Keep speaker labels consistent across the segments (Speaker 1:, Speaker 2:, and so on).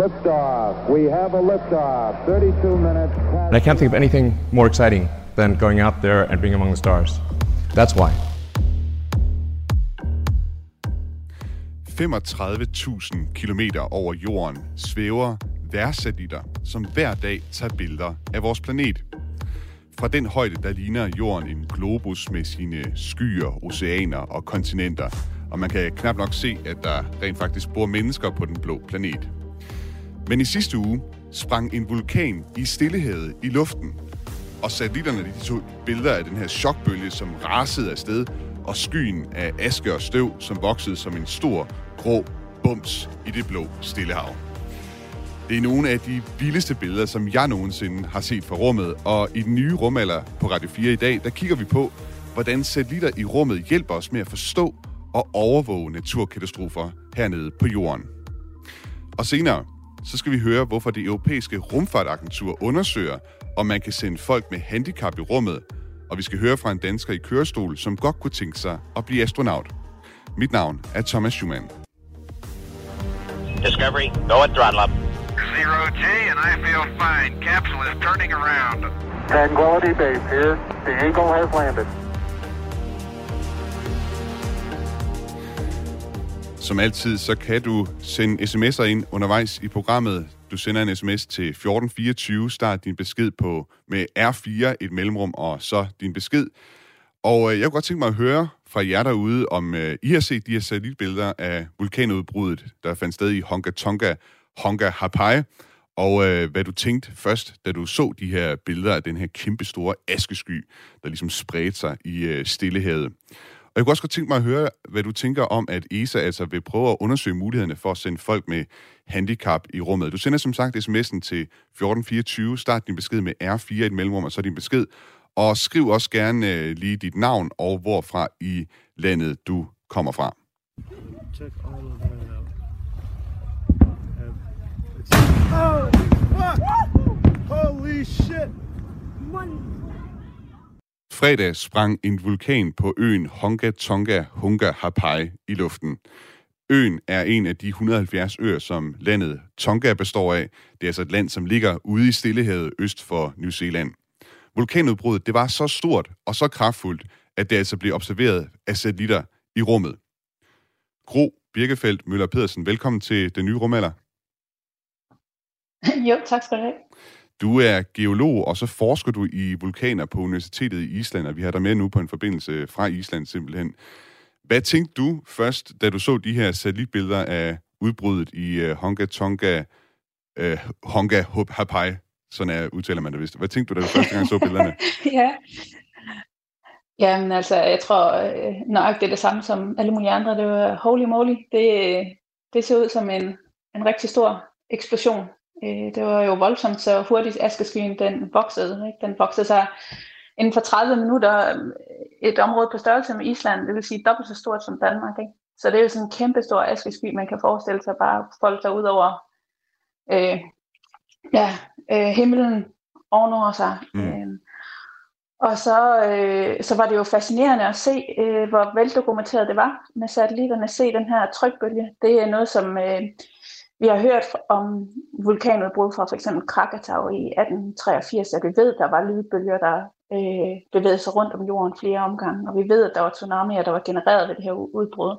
Speaker 1: Liftoff. We have a liftoff. 32 minutes.
Speaker 2: And I can't think of anything more exciting than going out there and being among the stars. That's why.
Speaker 3: 35.000 kilometer over jorden svæver værsatellitter, som hver dag tager billeder af vores planet. Fra den højde, der ligner jorden en globus med sine skyer, oceaner og kontinenter. Og man kan knap nok se, at der rent faktisk bor mennesker på den blå planet. Men i sidste uge sprang en vulkan i Stillehavet i luften. Og satellitterne de tog billeder af den her chokbølge, som rasede afsted, og skyen af aske og støv, som voksede som en stor, grå bums i det blå Stillehav. Det er nogle af de vildeste billeder, som jeg nogensinde har set fra rummet, og i den nye rumalder på Radio 4 i dag, der kigger vi på, hvordan satellitter i rummet hjælper os med at forstå og overvåge naturkatastrofer hernede på jorden. Og senere, så skal vi høre, hvorfor det europæiske rumfartagentur undersøger, om man kan sende folk med handicap i rummet, og vi skal høre fra en dansker i kørestol, som godt kunne tænke sig at blive astronaut. Mit navn er Thomas Schumann.
Speaker 4: Discovery, go at throttle up.
Speaker 5: Zero G, and I feel fine. Capsule is turning around.
Speaker 1: Tranquility Base here. The Eagle has landed.
Speaker 3: Som altid, så kan du sende sms'er ind undervejs i programmet. Du sender en sms til 1424, start din besked på med R4, et mellemrum, og så din besked. Og øh, jeg kunne godt tænke mig at høre fra jer derude, om øh, I har set de her satellitbilleder af vulkanudbruddet, der fandt sted i Honga Tonga, Honga Hapai, og øh, hvad du tænkte først, da du så de her billeder af den her kæmpe store askesky, der ligesom spredte sig i øh, Stillehavet. Jeg kunne også godt tænke mig at høre, hvad du tænker om, at ESA altså vil prøve at undersøge mulighederne for at sende folk med handicap i rummet. Du sender som sagt sms'en til 1424, start din besked med R4 i et mellemrum, og så din besked. Og skriv også gerne øh, lige dit navn og hvorfra i landet du kommer fra.
Speaker 6: check all of that out. It's- Holy fuck! Holy shit!
Speaker 3: Fredag sprang en vulkan på øen Honga Tonga Hunga Hapai i luften. Øen er en af de 170 øer, som landet Tonga består af. Det er altså et land, som ligger ude i Stillehavet øst for New Zealand. Vulkanudbruddet det var så stort og så kraftfuldt, at det altså blev observeret af satellitter i rummet. Gro Birkefeldt Møller Pedersen, velkommen til den nye rumalder.
Speaker 7: Jo, tak skal du have.
Speaker 3: Du er geolog, og så forsker du i vulkaner på Universitetet i Island, og vi har dig med nu på en forbindelse fra Island simpelthen. Hvad tænkte du først, da du så de her satellitbilleder af udbruddet i uh, Honga Tonga, uh, Honga Hapai, sådan er, udtaler man det vist. Hvad tænkte du, da du første gang så billederne?
Speaker 7: ja. Jamen altså, jeg tror øh, nøjagtigt det er det samme som alle mulige andre. Det var holy moly. Det, det ser ud som en, en rigtig stor eksplosion. Øh, det var jo voldsomt, så hurtigt askeskyen den voksede. Ikke? Den voksede sig inden for 30 minutter øh, et område på størrelse med Island, det vil sige dobbelt så stort som Danmark. Ikke? Så det er jo sådan en kæmpe stor askesky, man kan forestille sig bare folde sig ud over øh, ja, øh, himlen ovenover sig.
Speaker 3: Mm.
Speaker 7: Øh, og så, øh, så var det jo fascinerende at se, øh, hvor veldokumenteret det var med satellitterne. Se den her trykbølge. Det er noget, som øh, vi har hørt om vulkanudbrud fra for eksempel Krakatau i 1883, at vi ved, der var lydbølger, der øh, bevægede sig rundt om jorden flere omgange. Og vi ved, at der var tsunamier, der var genereret ved det her udbrud.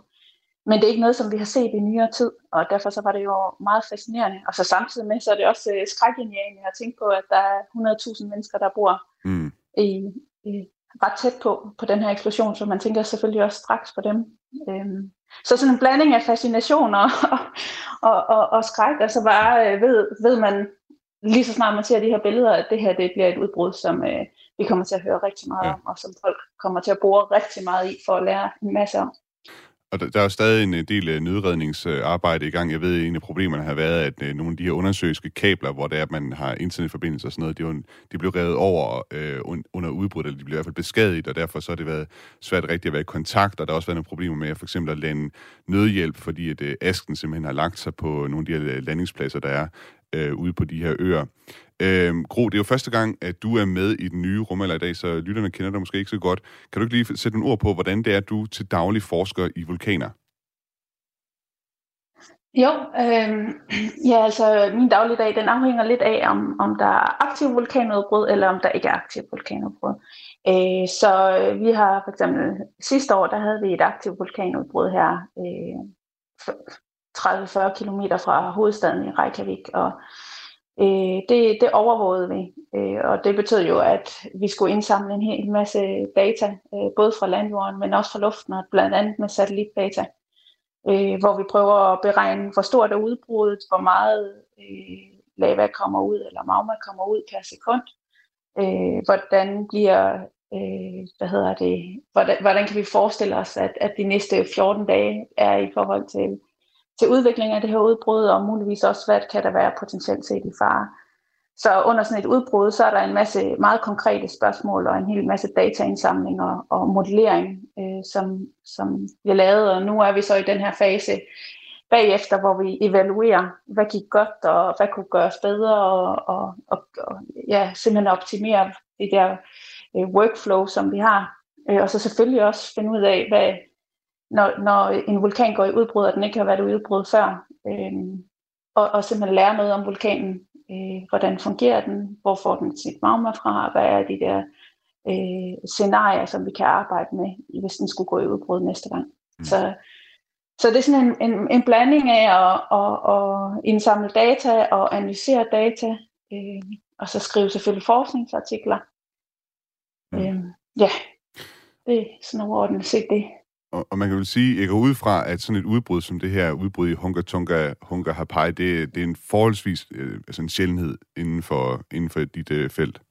Speaker 7: Men det er ikke noget, som vi har set i nyere tid, og derfor så var det jo meget fascinerende. Og så samtidig med, så er det også øh, skrækindjagende at tænke på, at der er 100.000 mennesker, der bor
Speaker 3: Mm.
Speaker 7: i, i ret tæt på, på den her eksplosion, så man tænker selvfølgelig også straks på dem. Øhm, så sådan en blanding af fascination og, og, og, og skræk, og så bare øh, ved, ved man lige så snart man ser de her billeder, at det her det bliver et udbrud, som øh, vi kommer til at høre rigtig meget
Speaker 3: Ja.
Speaker 7: om, og som folk kommer til at bore rigtig meget i for at lære en masse om.
Speaker 3: Og der, der er jo stadig en øh, del øh, nødredningsarbejde i gang. Jeg ved, at en af problemerne har været, at øh, nogle af de her undersøgelske kabler, hvor det er, at man har internetforbindelse og sådan noget, de, jo, de blev revet over øh, under udbrud, eller de blev i hvert fald beskadiget, og derfor så har det været svært rigtig at være i kontakt, og der har også været nogle problemer med for eksempel at lande nødhjælp, fordi at øh, asken simpelthen har lagt sig på nogle af de her landingspladser, der er øh, ude på de her øer. Øh, Gro, det er jo første gang, at du er med i den nye rumalder i dag, så lytterne kender dig måske ikke så godt. Kan du ikke lige sætte nogle ord på, hvordan det er, du til daglig forsker i vulkaner?
Speaker 7: Jo, øh, ja, altså min dagligdag, den afhænger lidt af, om, om der er aktiv vulkanudbrud, eller om der ikke er aktiv vulkanudbrud. Øh, så vi har for eksempel sidste år, der havde vi et aktivt vulkanudbrud her, øh, 30-40 km fra hovedstaden i Reykjavik, og øh, det, det overvågede vi, øh, og det betød jo, at vi skulle indsamle en hel masse data, øh, både fra landjorden, men også fra luften, og blandt andet med satellitdata øh, hvor vi prøver at beregne, hvor stort er udbruddet, hvor meget øh, lava kommer ud, eller magma kommer ud per sekund, øh, hvordan bliver, øh, hvad hedder det, hvordan, hvordan kan vi forestille os, at, at de næste 14 dage er i forhold til, til udvikling af det her udbrud, og muligvis også, hvad kan der være potentielt set i fare. Så under sådan et udbrud, så er der en masse meget konkrete spørgsmål og en hel masse dataindsamling og, og modellering, øh, som, som bliver lavet. Og nu er vi så i den her fase bagefter, hvor vi evaluerer, hvad gik godt og hvad kunne gøres bedre, og, og, og, og ja, simpelthen optimere det der øh, workflow, som vi har. Øh, og så selvfølgelig også finde ud af, hvad, når, når en vulkan går i udbrud, og den ikke har været i udbrud før, øh, og, og simpelthen lære noget om vulkanen, øh, hvordan fungerer den, hvor får den sit magma fra, hvad er de der øh, scenarier, som vi kan arbejde med, hvis den skulle gå i udbrud næste gang. Mm. Så, så det er sådan en, en, en blanding af at, at, at indsamle data og analysere data, øh, og så skrive selvfølgelig forskningsartikler. Mm. Øh, ja, det er sådan overordnet set det
Speaker 3: og, og man kan vel sige, jeg går ud fra, at sådan et udbrud som det her udbrud i Hunga Tunga Hunga Hapai, det, det er en forholdsvis øh, altså en sjældenhed inden for, inden for dit øh, felt.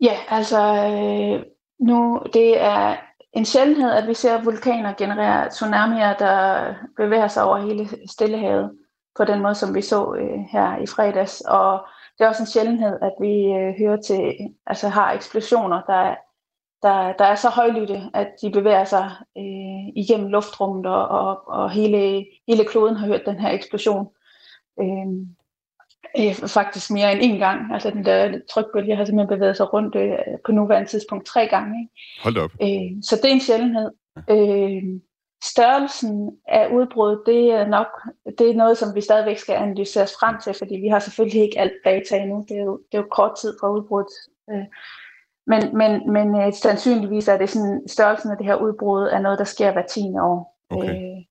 Speaker 7: Ja, altså øh, nu det er en sjældenhed, at vi ser vulkaner generere tsunamier, der bevæger sig over hele Stillehavet på den måde, som vi så øh, her i fredags. Og det er også en sjældenhed, at vi øh, hører til, altså har eksplosioner, der der, der er så højlytte, at de bevæger sig øh, igennem luftrummet, og, og, og hele, hele kloden har hørt den her eksplosion. Øh, øh, faktisk mere end en gang. Altså den der trykbølge har simpelthen bevæget sig rundt øh, på nuværende tidspunkt tre gange. Ikke?
Speaker 3: Hold op.
Speaker 7: Øh, så det er en sjældenhed. Øh, størrelsen af udbrud, det er nok det er noget, som vi stadigvæk skal analysere frem til, fordi vi har selvfølgelig ikke alt data endnu. Det er jo, det er jo kort tid fra udbruddet. Øh, men, men, men øh, sandsynligvis er det sådan, størrelsen af det her udbrud er noget, der sker hver 10 år. Okay. Øh,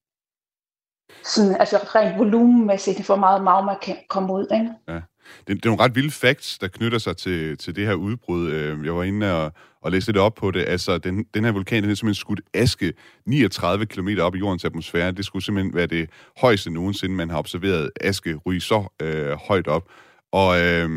Speaker 7: sådan, altså rent volumenmæssigt, hvor meget magma kan komme ud. Ikke?
Speaker 3: Ja. Det, det er nogle ret vilde facts, der knytter sig til, til det her udbrud. Øh, jeg var inde og, og læste lidt op på det. Altså, den, den her vulkan, den er simpelthen skudt aske 39 km op i jordens atmosfære. Det skulle simpelthen være det højeste nogensinde, man har observeret aske ryge så øh, højt op. Og øh,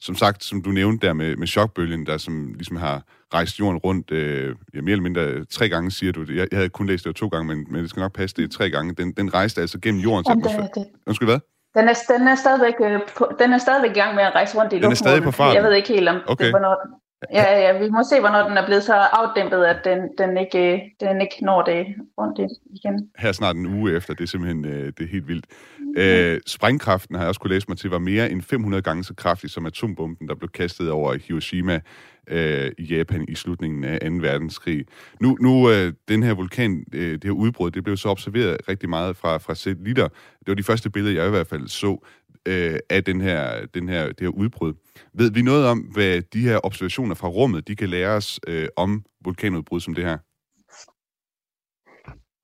Speaker 3: som sagt, som du nævnte der med, med chokbølgen, der som ligesom har rejst jorden rundt, øh, ja, mere eller mindre tre gange, siger du. Jeg, jeg havde kun læst det to gange, men, men det skal nok passe, det er tre gange. Den, den rejste altså gennem jordens Om atmosfære. Det, det. Undskyld, hvad?
Speaker 7: Den er, den, er stadigvæk, øh, på, den er stadigvæk i gang med at rejse rundt i
Speaker 3: Den er stadig på farten?
Speaker 7: Jeg ved ikke helt, om okay. det, hvornår, Ja, ja, vi må se, hvornår den er blevet så afdæmpet, at den, den, ikke, den ikke når det rundt igen.
Speaker 3: Her snart en uge efter, det er simpelthen øh, det er helt vildt. Øh, sprængkraften har jeg også kunne læse mig til, var mere end 500 gange så kraftig som atombomben, der blev kastet over Hiroshima øh, i Japan i slutningen af 2. verdenskrig. Nu, nu øh, den her vulkan, øh, det her udbrud, det blev så observeret rigtig meget fra, fra satellitter. Det var de første billeder, jeg i hvert fald så øh, af den her, den her, det her udbrud. Ved vi noget om, hvad de her observationer fra rummet, de kan lære os øh, om vulkanudbrud som det her?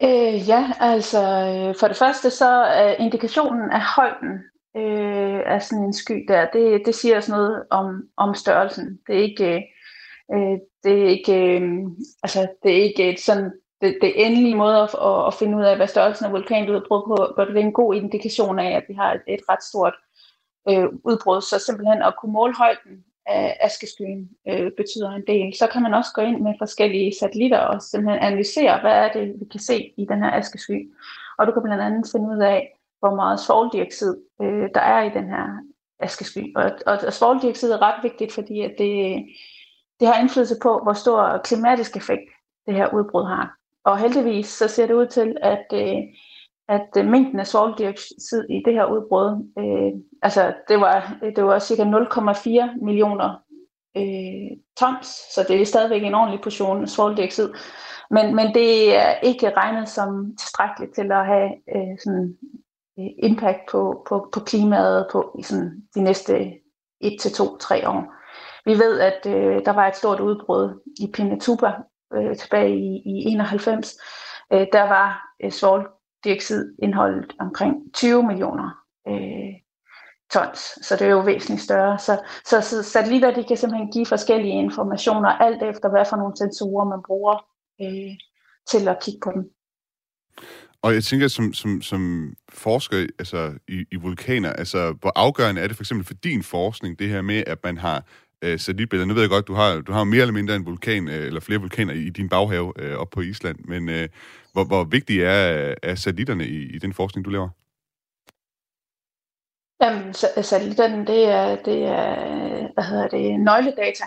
Speaker 7: Øh, ja, altså øh, for det første så er indikationen af højden øh, af sådan en sky der, det, det siger os noget om, om størrelsen. Det er ikke, øh, det er ikke, øh, altså det er ikke et sådan det, det endelige måde at, at, at finde ud af, hvad størrelsen af vulkanudbrud på, på, det er en god indikation af, at vi har et, et ret stort øh, udbrud. Så simpelthen at kunne måle højden af askeskyen øh, betyder en del. Så kan man også gå ind med forskellige satellitter og simpelthen analysere, hvad er det, vi kan se i den her askesky. Og du kan blandt andet finde ud af, hvor meget svovldioxid øh, der er i den her askesky. Og, og, og svovldioxid er ret vigtigt, fordi at det, det har indflydelse på, hvor stor klimatisk effekt det her udbrud har. Og heldigvis så ser det ud til, at, øh, at mængden af svovldioxid i det her udbrud, øh, altså det var, det var cirka 0,4 millioner øh, tons, så det er stadigvæk en ordentlig portion svoldioxid. Men, men det er ikke regnet som tilstrækkeligt til at have øh, sådan øh, impact på, på, på klimaet på i sådan de næste 1 til 2 3 år. Vi ved, at øh, der var et stort udbrud i Pinatuba øh, tilbage i, i 91. Øh, der var øh, svovldioxidindholdet omkring 20 millioner øh, tons, så det er jo væsentligt større. Så, så, så satellitter de kan simpelthen give forskellige informationer, alt efter hvad for nogle sensorer man bruger øh, til at kigge på dem.
Speaker 3: Og jeg tænker, som, som, som forsker altså, i, i vulkaner, altså, hvor afgørende er det for eksempel for din forskning, det her med, at man har øh, satellitbilleder. Nu ved jeg godt, du har, du har mere eller mindre en vulkan, øh, eller flere vulkaner i, i din baghave øh, op på Island, men øh, hvor, hvor vigtige er, er satellitterne i, i den forskning, du laver?
Speaker 7: Jamen, satellitterne, det er, det er hvad hedder det, nøgledata.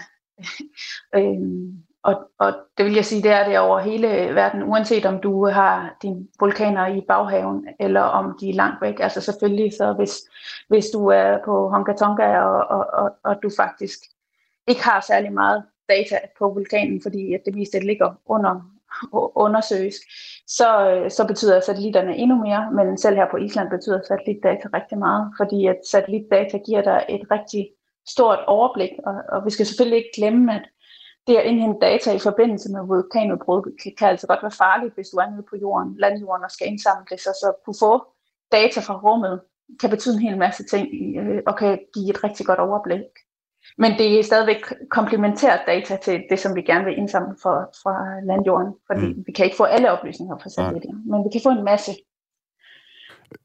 Speaker 7: øhm, og, og det vil jeg sige, det er det over hele verden, uanset om du har dine vulkaner i baghaven, eller om de er langt væk. Altså selvfølgelig, så hvis, hvis du er på Honka Tonga, og, og, og, og du faktisk ikke har særlig meget data på vulkanen, fordi at det meste det ligger under undersøges, så, øh, så betyder satellitterne endnu mere, men selv her på Island betyder satellitdata rigtig meget, fordi at satellitdata giver dig et rigtig stort overblik, og, og vi skal selvfølgelig ikke glemme, at det at indhente data i forbindelse med vulkanudbrud kan, kan altså godt være farligt, hvis du er nede på jorden, landjorden og skal indsamle det, så, så kunne få data fra rummet kan betyde en hel masse ting øh, og kan give et rigtig godt overblik. Men det er stadigvæk komplementært data til det, som vi gerne vil indsamle for, fra landjorden, fordi mm. vi kan ikke få alle oplysninger fra satellitter, men vi kan få en masse.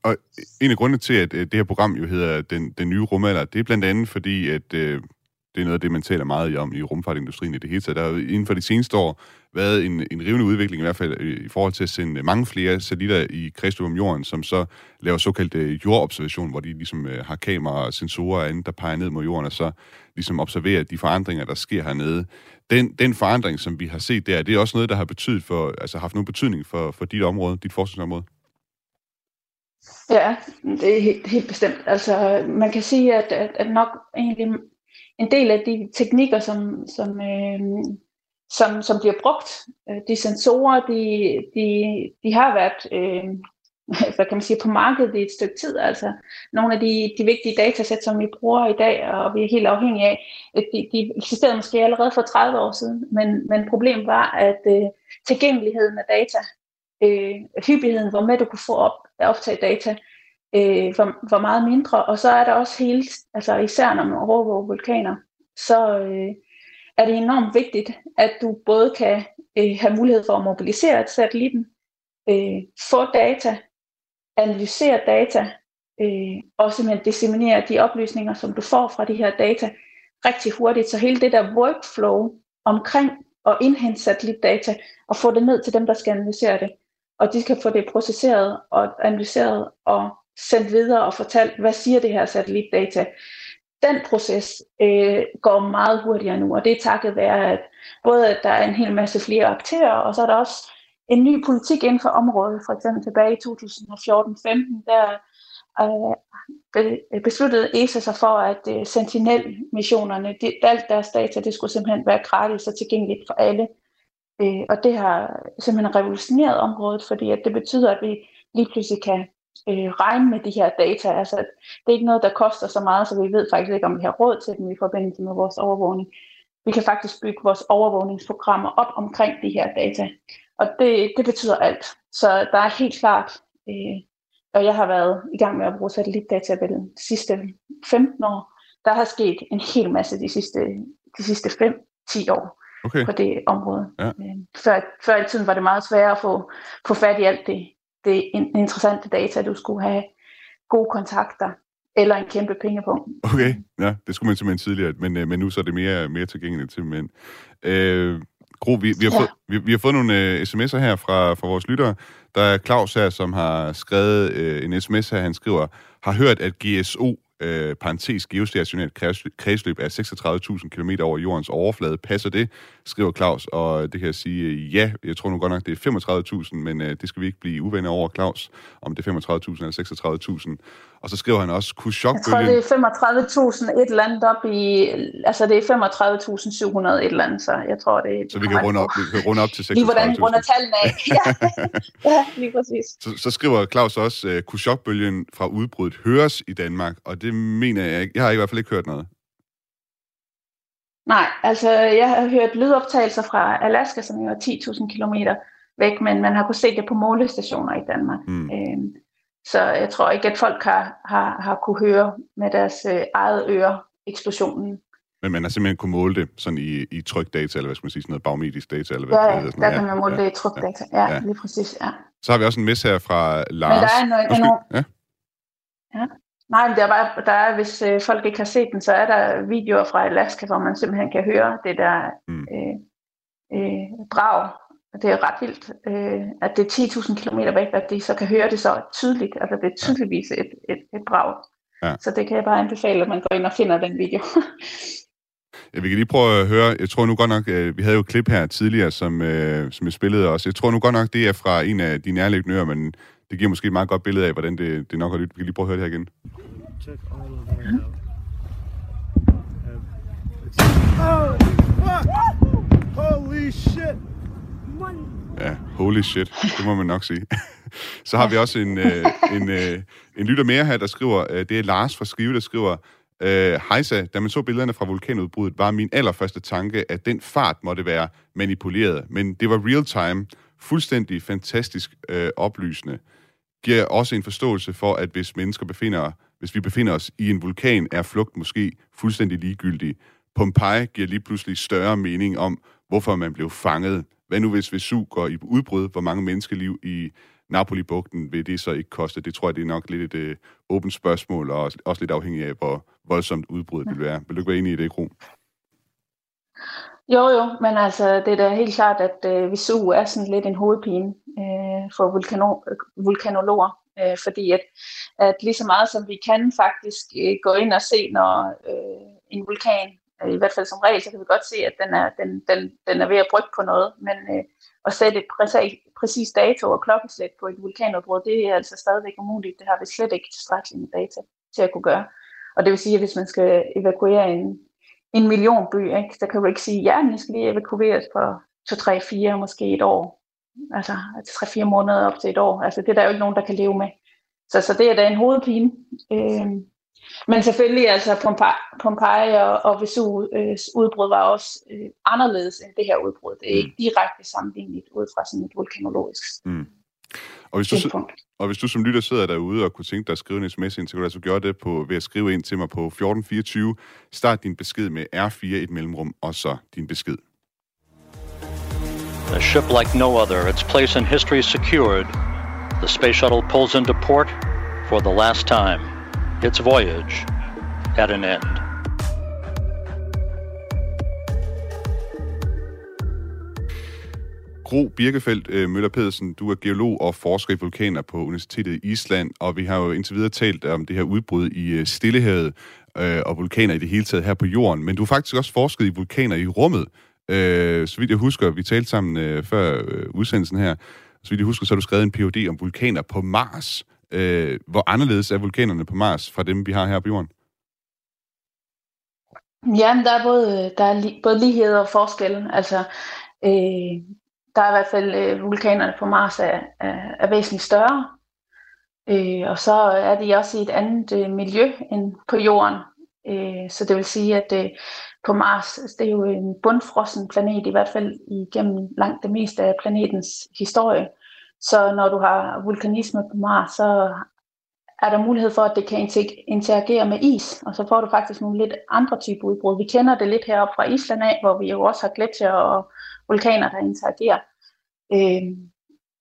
Speaker 3: Og en af grundene til, at det her program jo hedder Den, den nye rumalder, det er blandt andet fordi, at øh, det er noget af det, man taler meget om i rumfartindustrien i det hele taget. Der har inden for de seneste år været en, en rivende udvikling, i hvert fald øh, i forhold til at sende øh, mange flere satellitter i kredsløb om jorden, som så laver såkaldt øh, jordobservation, hvor de ligesom har kameraer og sensorer og andet, der peger ned mod jorden, og så ligesom observerer de forandringer, der sker hernede. Den, den forandring, som vi har set der, det er også noget, der har betydet for, altså haft nogen betydning for, for dit område, dit forskningsområde?
Speaker 7: Ja, det er helt, helt bestemt. Altså, man kan sige, at, at, at nok egentlig en del af de teknikker, som, som, øh, som, som bliver brugt, øh, de sensorer, de, de, de har været øh, hvad kan man sige, på markedet i et stykke tid. Altså nogle af de, de vigtige datasæt, som vi bruger i dag, og vi er helt afhængige af, de, de eksisterede måske allerede for 30 år siden, men, men problemet var, at øh, tilgængeligheden af data, øh, hyppigheden, hvor med du kunne få op, optage data, øh, var, var meget mindre. Og så er der også hele, altså især når man overvåger vulkaner, så øh, er det enormt vigtigt, at du både kan øh, have mulighed for at mobilisere satellitten, øh, få data, analysere data, øh, og simpelthen disseminere de oplysninger, som du får fra de her data rigtig hurtigt. Så hele det der workflow omkring at indhente satellitdata og få det ned til dem, der skal analysere det, og de skal få det processeret og analyseret og sendt videre og fortalt, hvad siger det her satellitdata. Den proces øh, går meget hurtigere nu, og det er takket være, at både at der er en hel masse flere aktører, og så er der også en ny politik inden for området. For eksempel tilbage i 2014-15, der øh, besluttede ESA sig for, at øh, Sentinel-missionerne, de, alt deres data, det skulle simpelthen være gratis og tilgængeligt for alle. Øh, og det har simpelthen revolutioneret området, fordi at det betyder, at vi lige pludselig kan øh, regne med de her data. Altså, det er ikke noget, der koster så meget, så vi ved faktisk ikke, om vi har råd til dem i forbindelse med vores overvågning. Vi kan faktisk bygge vores overvågningsprogrammer op omkring de her data. Og det, det betyder alt. Så der er helt klart, øh, og jeg har været i gang med at bruge satellitdata vel de sidste 15 år, der har sket en hel masse de sidste, de sidste 5-10 år okay. på det område. Ja. Øh, før, før i tiden var det meget sværere at få, få fat i alt det, det interessante data, du skulle have gode kontakter eller en kæmpe pengepunkt.
Speaker 3: Okay, ja, det skulle man simpelthen tidligere, men, øh, men nu så er det mere, mere tilgængeligt til mænd. Øh, Gro, vi, vi, har ja. fået, vi, vi har fået nogle uh, sms'er her fra, fra vores lyttere. Der er Claus her, som har skrevet uh, en sms her, han skriver, har hørt, at GSO øh, parentes geostationært kredsløb af 36.000 km over jordens overflade. Passer det, skriver Claus, og det kan jeg sige, øh, ja, jeg tror nu godt nok, det er 35.000, men øh, det skal vi ikke blive uvenner over, Claus, om det er 35.000 eller 36.000. Og så skriver han også, kunne chokbølgen...
Speaker 7: Jeg tror, det er 35.000 et eller andet op i... Altså, det er 35.700 et eller andet, så jeg tror, det er...
Speaker 3: Så vi kan runde op, vi kan runde op til 36.000.
Speaker 7: Lige hvordan vi runder tallene af. ja. ja, lige præcis.
Speaker 3: Så, så skriver Claus også, uh, kunne chokbølgen fra udbruddet høres i Danmark? Og det mener jeg ikke. Jeg har i hvert fald ikke hørt noget.
Speaker 7: Nej, altså jeg har hørt lydoptagelser fra Alaska, som jo er 10.000 km væk, men man har kunnet se det på målestationer i Danmark. Mm. Øhm, så jeg tror ikke, at folk har, har, har kunne høre med deres øh, eget øre eksplosionen.
Speaker 3: Men man har simpelthen kunne måle det sådan i, i trykdata, eller hvad skal man sige, sådan noget barometrisk data? Eller hvad
Speaker 7: ja,
Speaker 3: det hedder,
Speaker 7: der kan man måle ja, det i trykdata. Ja, ja, lige præcis, ja.
Speaker 3: Så har vi også en mess her fra Lars.
Speaker 7: Men der er noget,
Speaker 3: Måske, ja.
Speaker 7: ja. Nej, men der er bare, der er, hvis øh, folk ikke har set den, så er der videoer fra Alaska, hvor man simpelthen kan høre det der mm. øh, øh, brag, det er ret vildt, øh, at det er 10.000 km væk, at de så kan høre det så tydeligt. Altså det er tydeligvis et, et, et brag. Ja. Så det kan jeg bare anbefale, at man går ind og finder den video.
Speaker 3: ja, vi kan lige prøve at høre. Jeg tror nu godt nok, øh, vi havde jo et klip her tidligere, som, øh, som jeg spillede også. Jeg tror nu godt nok, det er fra en af de nærliggende øer, men det giver måske et meget godt billede af, hvordan det, det nok har lyttet. Vi kan lige prøve at høre det her igen. Check all of that out. Oh, fuck! Holy shit! Ja, holy shit, det må man nok sige. Så har vi også en, øh, en, øh, en lytter mere her, der skriver, øh, det er Lars fra Skive, der skriver, øh, Hejsa, da man så billederne fra vulkanudbruddet, var min allerførste tanke, at den fart måtte være manipuleret. Men det var real time, fuldstændig fantastisk øh, oplysende. Giver også en forståelse for, at hvis mennesker befinder, hvis vi befinder os i en vulkan, er flugt måske fuldstændig ligegyldig. Pompeji giver lige pludselig større mening om, hvorfor man blev fanget. Hvad nu hvis Vesuv går i udbrud? Hvor mange menneskeliv i Napoli-bugten vil det så ikke koste? Det tror jeg, det er nok lidt et øh, åbent spørgsmål, og også lidt afhængig af, hvor voldsomt udbruddet vil være. Vil du ikke være enig i det, Kron?
Speaker 7: Jo, jo, men altså, det er da helt klart, at øh, Vesuv er sådan lidt en hovedpine øh, for vulkano, vulkanologer, øh, fordi at, at lige så meget som vi kan faktisk øh, gå ind og se, når øh, en vulkan Øh, i hvert fald som regel, så kan vi godt se, at den er, den, den, den er ved at brygge på noget, men øh, at sætte et præcis, præcis dato og klokkeslæt på et vulkanudbrud, det er altså stadigvæk umuligt. Det har vi slet ikke tilstrækkeligt med data til at kunne gøre. Og det vil sige, at hvis man skal evakuere en, en millionby, ikke, så kan du ikke sige, ja, den skal lige evakueres på 2, 3, 4, måske et år. Altså 3-4 måneder op til et år. Altså det er der jo ikke nogen, der kan leve med. Så, så det er da en hovedpine. Øh, men selvfølgelig, altså Pompeji og, og Vesuv øh, udbrud var også øh, anderledes end det her udbrud. Det er ikke mm. direkte sammenlignet ud fra sådan et vulkanologisk mm.
Speaker 3: og hvis, du, og hvis du som lytter sidder derude og kunne tænke dig at skrive en sms ind, så kan du altså gøre det på, ved at skrive ind til mig på 1424. Start din besked med R4 et mellemrum, og så din besked.
Speaker 4: A ship like no other, its place in history secured. The space shuttle pulls into port for the last time its voyage at an end.
Speaker 3: Gro Birkefeldt øh, Møller Pedersen, du er geolog og forsker i vulkaner på Universitetet i Island, og vi har jo indtil videre talt om det her udbrud i øh, Stillehavet øh, og vulkaner i det hele taget her på jorden, men du har faktisk også forsket i vulkaner i rummet. Øh, så vidt jeg husker, vi talte sammen øh, før øh, udsendelsen her, så vidt jeg husker, så har du skrevet en Ph.D. om vulkaner på Mars. Øh, hvor anderledes er vulkanerne på Mars fra dem, vi har her på Jorden?
Speaker 7: Ja, der er både, øh, der er li, både ligheder og forskelle. Altså, øh, der er i hvert fald øh, vulkanerne på Mars er, er, er væsentligt større. Øh, og så er de også i et andet øh, miljø end på Jorden. Øh, så det vil sige, at øh, på Mars, altså, det er jo en bundfrossen planet, i hvert fald igennem langt det meste af planetens historie. Så når du har vulkanisme på Mars, så er der mulighed for, at det kan interagere med is, og så får du faktisk nogle lidt andre typer udbrud. Vi kender det lidt heroppe fra Island af, hvor vi jo også har gletsjer og vulkaner, der interagerer. Øh,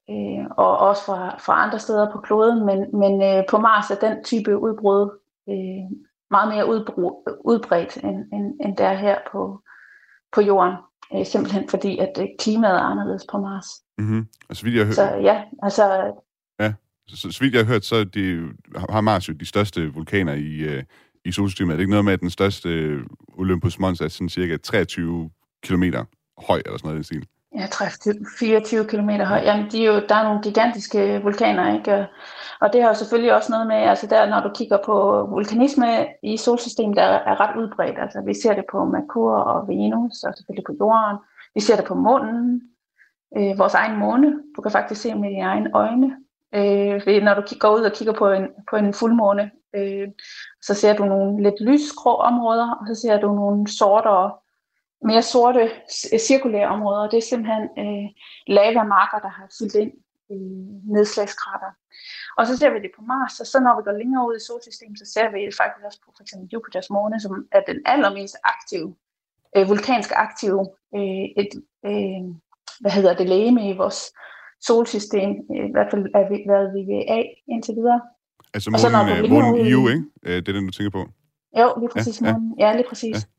Speaker 7: øh, og også fra, fra andre steder på kloden, men, men øh, på Mars er den type udbrud øh, meget mere udbrud, udbredt, end, end, end der her på, på jorden øh, simpelthen fordi, at øh, klimaet er anderledes på Mars.
Speaker 3: Mm-hmm. Og så vidt jeg har hørt...
Speaker 7: Så ja, altså...
Speaker 3: Ja, så, så, så vidt jeg har hørt, så de, har Mars jo de største vulkaner i, øh, i solsystemet. Er det ikke noget med, at den største øh, Olympus Mons er sådan cirka 23 km høj, eller sådan noget i den stil?
Speaker 7: Ja, 24 km høj. Jamen, de er jo, der er nogle gigantiske vulkaner, ikke? Og det har jo selvfølgelig også noget med, altså der, når du kigger på vulkanisme i solsystemet, der er ret udbredt. Altså vi ser det på Merkur og Venus, og selvfølgelig på Jorden. Vi ser det på månen, øh, vores egen måne. Du kan faktisk se med dine egne øjne. Øh, når du går ud og kigger på en, på en fuldmåne, øh, så ser du nogle lidt lysgrå områder, og så ser du nogle sortere mere sorte cirkulære områder. Det er simpelthen øh, lavamarker, der har fyldt ind i nedslagskrater. Og så ser vi det på Mars, og så når vi går længere ud i solsystemet, så ser vi det faktisk også på for eksempel Jupiters måne, som er den allermest aktive, øh, vulkansk aktive, øh, et, øh, hvad hedder det, lægeme i vores solsystem. I hvert fald er vi været vi ved A indtil videre.
Speaker 3: Altså månen, månen Io, ikke? Det er den, du tænker på?
Speaker 7: Jo, lige præcis ja, månen. Ja, lige præcis. Ja.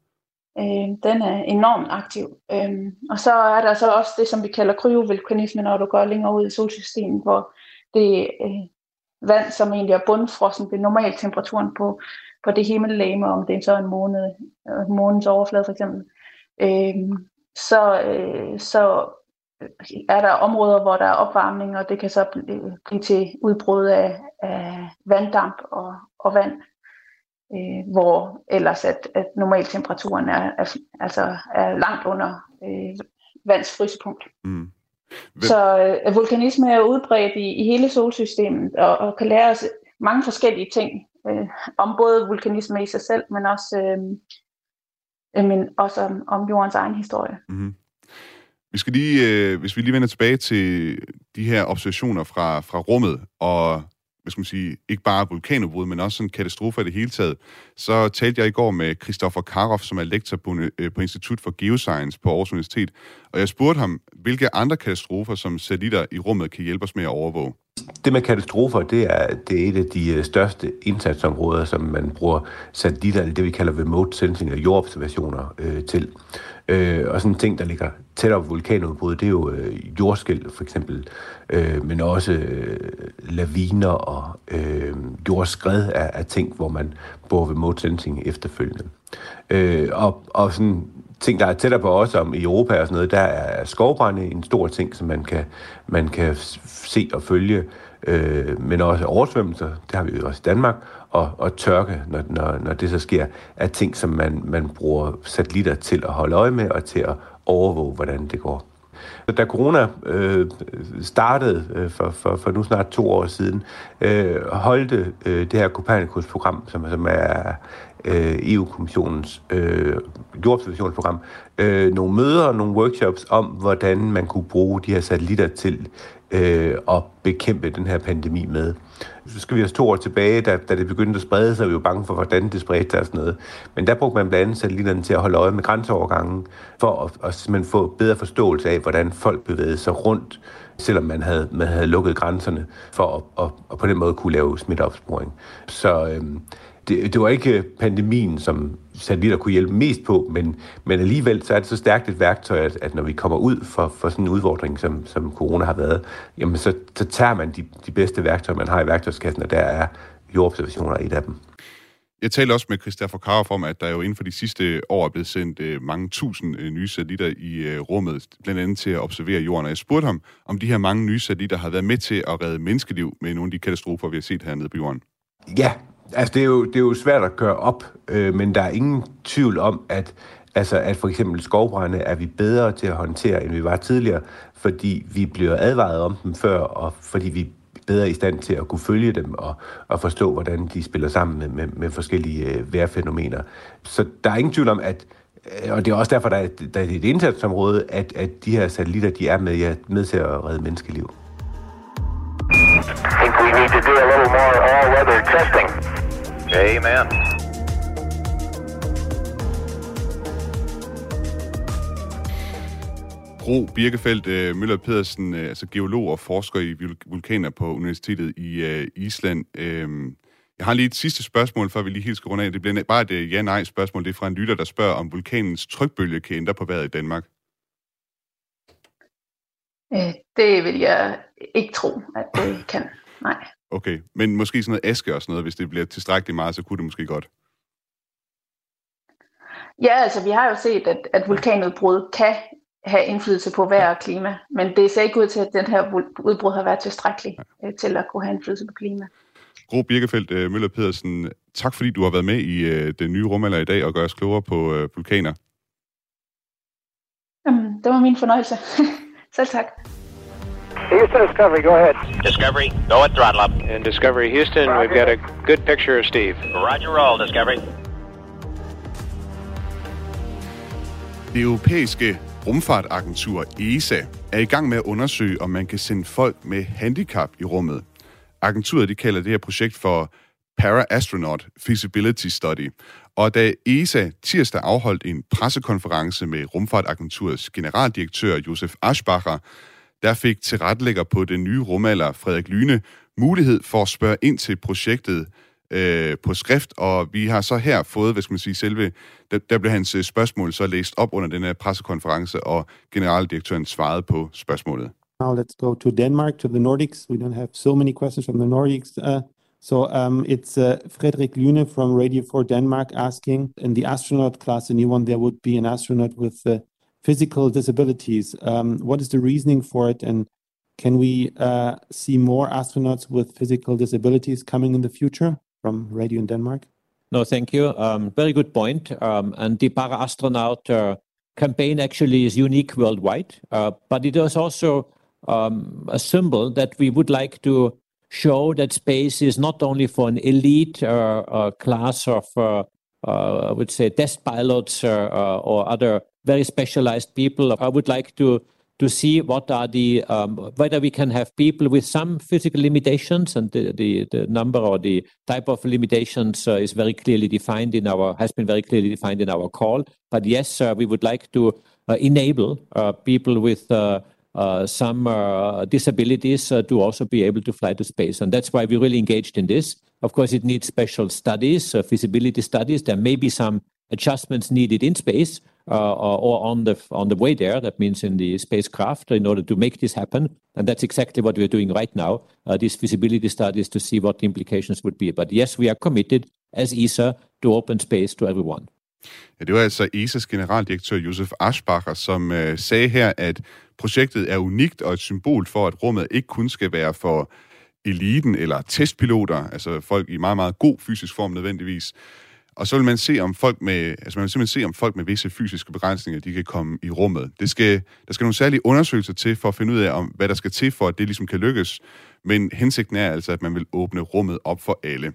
Speaker 7: Øh, den er enormt aktiv. Øh, og så er der så også det, som vi kalder kryovulkanisme, når du går længere ud i solsystemet, hvor det øh, vand, som egentlig er bundfrossen ved normaltemperaturen på, på det himmellegeme, om det er så en måned, øh, månens overflade for eksempel, øh, så, øh, så er der områder, hvor der er opvarmning, og det kan så blive, øh, blive til udbrud af, af vanddamp og, og vand øh, hvor ellers at, at normaltemperaturen er, er, altså er langt under øh, vands frysepunkt. Mm. Så øh, vulkanisme er udbredt i, i hele solsystemet og, og kan lære os mange forskellige ting øh, om både vulkanisme i sig selv, men også, øh, øh men også om, om jordens egen historie. Mm.
Speaker 3: Vi skal lige, øh, hvis vi lige vender tilbage til de her observationer fra, fra rummet, og hvad skal man sige, ikke bare vulkanudbrud, men også sådan katastrofer i det hele taget, så talte jeg i går med Christoffer Karoff, som er lektor på, øh, på Institut for Geoscience på Aarhus Universitet, og jeg spurgte ham, hvilke andre katastrofer, som satellitter i rummet kan hjælpe os med at overvåge.
Speaker 8: Det med katastrofer, det er, det er et af de øh, største indsatsområder, som man bruger satellitter, eller det vi kalder remote sensing, eller jordobservationer øh, til. Øh, og sådan en ting, der ligger tættere på vulkanudbrud, det er jo øh, jordskæld for eksempel, øh, men også øh, laviner og øh, jordskred er, er ting, hvor man bor remote sensing efterfølgende. Øh, og, og sådan ting, der er tættere på os om i Europa og sådan noget, der er skovbrænde en stor ting, som man kan, man kan se og følge, øh, men også oversvømmelser, det har vi jo også i Danmark, og, og tørke, når, når, når det så sker, er ting, som man, man bruger satellitter til at holde øje med og til at overvåge, hvordan det går. Da corona øh, startede øh, for, for, for nu snart to år siden, øh, holdte øh, det her Copernicus-program, som, som er øh, EU-kommissionens øh, jordobservationsprogram, øh, nogle møder og nogle workshops om, hvordan man kunne bruge de her satellitter til øh, at bekæmpe den her pandemi med. Så skal vi også to år tilbage, da, da det begyndte at sprede sig, vi var bange for, hvordan det spredte sig og sådan noget. Men der brugte man blandt andet satellitterne til at holde øje med grænseovergangen, for at, at simpelthen få bedre forståelse af, hvordan folk bevægede sig rundt, selvom man havde, man havde lukket grænserne, for at, at, at på den måde kunne lave smitteopsporing. Så øhm, det, det var ikke pandemien, som satellitter kunne hjælpe mest på, men, men alligevel så er det så stærkt et værktøj, at, at når vi kommer ud for, for sådan en udfordring, som, som corona har været, jamen så, så tager man de, de bedste værktøjer, man har i værktøjskassen, og der er jordobservationer et af dem.
Speaker 3: Jeg talte også med Christoffer Karoff om, at der jo inden for de sidste år er blevet sendt uh, mange tusind uh, nye satellitter i uh, rummet, blandt andet til at observere jorden. Og jeg spurgte ham, om de her mange nye satellitter har været med til at redde menneskeliv med nogle af de katastrofer, vi har set hernede på jorden.
Speaker 8: Ja, Altså, det er jo, det er jo svært at gøre op, øh, men der er ingen tvivl om, at, altså, at for eksempel skovbrænde er vi bedre til at håndtere, end vi var tidligere, fordi vi bliver advaret om dem før, og fordi vi er bedre i stand til at kunne følge dem og, og forstå, hvordan de spiller sammen med, med, med forskellige øh, vejrfænomener. Så der er ingen tvivl om, at øh, og det er også derfor, der er, der er et indsatsområde, at, at de her satellitter, de er med, ja, med til at redde menneskeliv. I think we need to do a little more all-weather testing. Amen.
Speaker 3: Bro Birkefeldt uh, Møller Pedersen, uh, altså geolog og forsker i vulkaner på Universitetet i uh, Island. Uh, jeg har lige et sidste spørgsmål, før vi lige helt skal runde af. Det bliver bare et ja-nej-spørgsmål. Det er fra en lytter, der spørger, om vulkanens trykbølge kan ændre på vejret i Danmark.
Speaker 7: Det vil jeg ikke tro, at det kan. Nej.
Speaker 3: Okay, men måske sådan noget aske og sådan noget, hvis det bliver tilstrækkeligt meget, så kunne det måske godt.
Speaker 7: Ja, altså vi har jo set, at, at vulkanudbrud kan have indflydelse på vejr og klima, men det ser ikke ud til, at den her udbrud har været tilstrækkelig øh, til at kunne have indflydelse på klima.
Speaker 3: Gro Birkefeldt øh, Møller Pedersen, tak fordi du har været med i øh, den nye rumalder i dag og gør os klogere på vulkaner.
Speaker 7: Jamen, det var min fornøjelse. Selv tak.
Speaker 9: Houston Discovery, go ahead.
Speaker 10: Discovery, go at throttle up.
Speaker 11: And Discovery Houston, Roger. we've got a good picture of Steve.
Speaker 10: Roger roll, Discovery.
Speaker 3: Det europæiske rumfartagentur ESA er i gang med at undersøge, om man kan sende folk med handicap i rummet. Agenturet de kalder det her projekt for Para-Astronaut Feasibility Study. Og da ESA tirsdag afholdt en pressekonference med Rumfartagenturets generaldirektør Josef Aschbacher, der fik tilrettelægger på den nye rumalder Frederik Lyne mulighed for at spørge ind til projektet øh, på skrift, og vi har så her fået, hvad skal man sige, selve, der, der blev hans øh, spørgsmål så læst op under den her pressekonference, og generaldirektøren svarede på spørgsmålet.
Speaker 12: Now let's go to Denmark, to the Nordics. We don't have so many questions from the Nordics. Uh, so um, it's uh, Frederik Lyne from Radio 4 Denmark asking, in the astronaut class, a new one, there would be an astronaut with uh, physical disabilities. Um, what is the reasoning for it, and can we uh, see more astronauts with physical disabilities coming in the future from Radio in Denmark?
Speaker 13: No, thank you. Um, very good point. Um, and the para astronaut uh, campaign actually is unique worldwide, uh, but it is also um, a symbol that we would like to show that space is not only for an elite uh, uh, class of, uh, I would say, test pilots or other very specialized people. I would like to to see what are the um, whether we can have people with some physical limitations and the, the, the number or the type of limitations uh, is very clearly defined in our has been very clearly defined in our call but yes uh, we would like to uh, enable uh, people with uh, uh, some disabilities to also be able to fly to space and that's why we really engaged in this of course it needs special studies feasibility studies there may be some adjustments needed in space uh, or on the on the way there. That means in the spacecraft in order to make this happen, and that's exactly what we're doing right now. Uh, these feasibility studies to see what the implications would be. But yes, we are committed as ESA to open space to everyone.
Speaker 3: Ja, det var altså ESA's generaldirektør Josef Aschbacher, som øh, sagde her, at projektet er unikt og et symbol for, at rummet ikke kun skal være for eliten eller testpiloter, altså folk i meget, meget god fysisk form nødvendigvis, og så vil man se, om folk med, altså man vil simpelthen se, om folk med visse fysiske begrænsninger, de kan komme i rummet. Det skal, der skal nogle særlige undersøgelser til for at finde ud af, om, hvad der skal til for, at det ligesom kan lykkes. Men hensigten er altså, at man vil åbne rummet op for alle.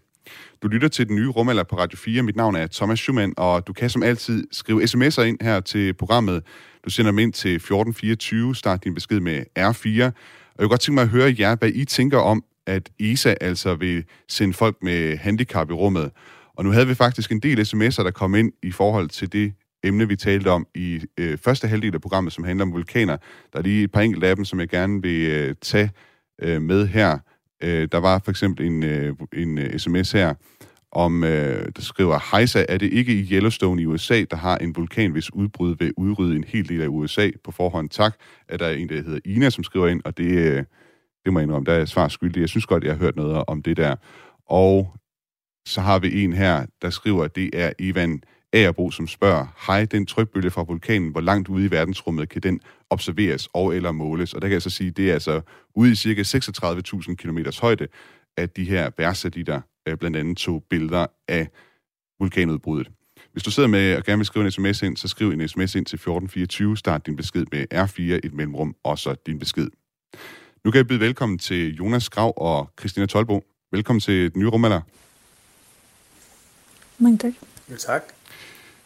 Speaker 3: Du lytter til den nye rumalder på Radio 4. Mit navn er Thomas Schumann, og du kan som altid skrive sms'er ind her til programmet. Du sender dem ind til 1424, start din besked med R4. Og jeg vil godt tænke mig at høre jer, hvad I tænker om, at ESA altså vil sende folk med handicap i rummet. Og nu havde vi faktisk en del sms'er, der kom ind i forhold til det emne, vi talte om i øh, første halvdel af programmet, som handler om vulkaner. Der er lige et par enkelte af dem, som jeg gerne vil øh, tage øh, med her. Øh, der var for eksempel en, øh, en øh, sms her, om, øh, der skriver, Hejsa, er det ikke i Yellowstone i USA, der har en vulkan, hvis udbrud vil udrydde en hel del af USA på forhånd? Tak. at der er en, der hedder Ina, som skriver ind, og det, øh, det må jeg indrømme, der er svar skyldig. Jeg synes godt, jeg har hørt noget om det der. Og så har vi en her, der skriver, at det er Ivan Agerbo, som spørger, hej, den trykbølge fra vulkanen, hvor langt ude i verdensrummet kan den observeres og eller måles? Og der kan jeg så sige, det er altså ude i cirka 36.000 km højde, at de her bærsatellitter øh, blandt andet tog billeder af vulkanudbruddet. Hvis du sidder med og gerne vil skrive en sms ind, så skriv en sms ind til 1424, start din besked med R4, et mellemrum, og så din besked. Nu kan jeg byde velkommen til Jonas Grav og Christina Tolbo. Velkommen til den nye rumalder.
Speaker 14: Mange tak.
Speaker 15: Ja, tak.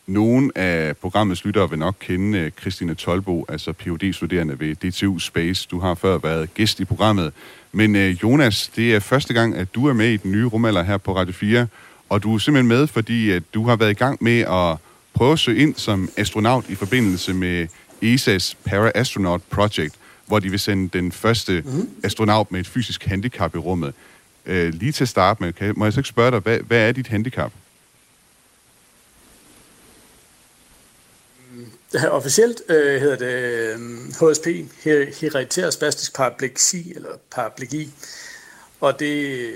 Speaker 3: Nogle af programmets lyttere vil nok kende øh, Christine Tolbo, altså phd studerende ved DTU Space. Du har før været gæst i programmet. Men øh, Jonas, det er første gang, at du er med i den nye rumalder her på Radio 4. Og du er simpelthen med, fordi at du har været i gang med at prøve at søge ind som astronaut i forbindelse med ESA's Para-Astronaut Project, hvor de vil sende den første mm-hmm. astronaut med et fysisk handicap i rummet. Øh, lige til at starte med, kan, må jeg så ikke spørge dig, hvad, hvad er dit handicap?
Speaker 15: Officielt øh, hedder det øh, HSP, hereditær spastisk parapleksi, eller paraplegi. Og det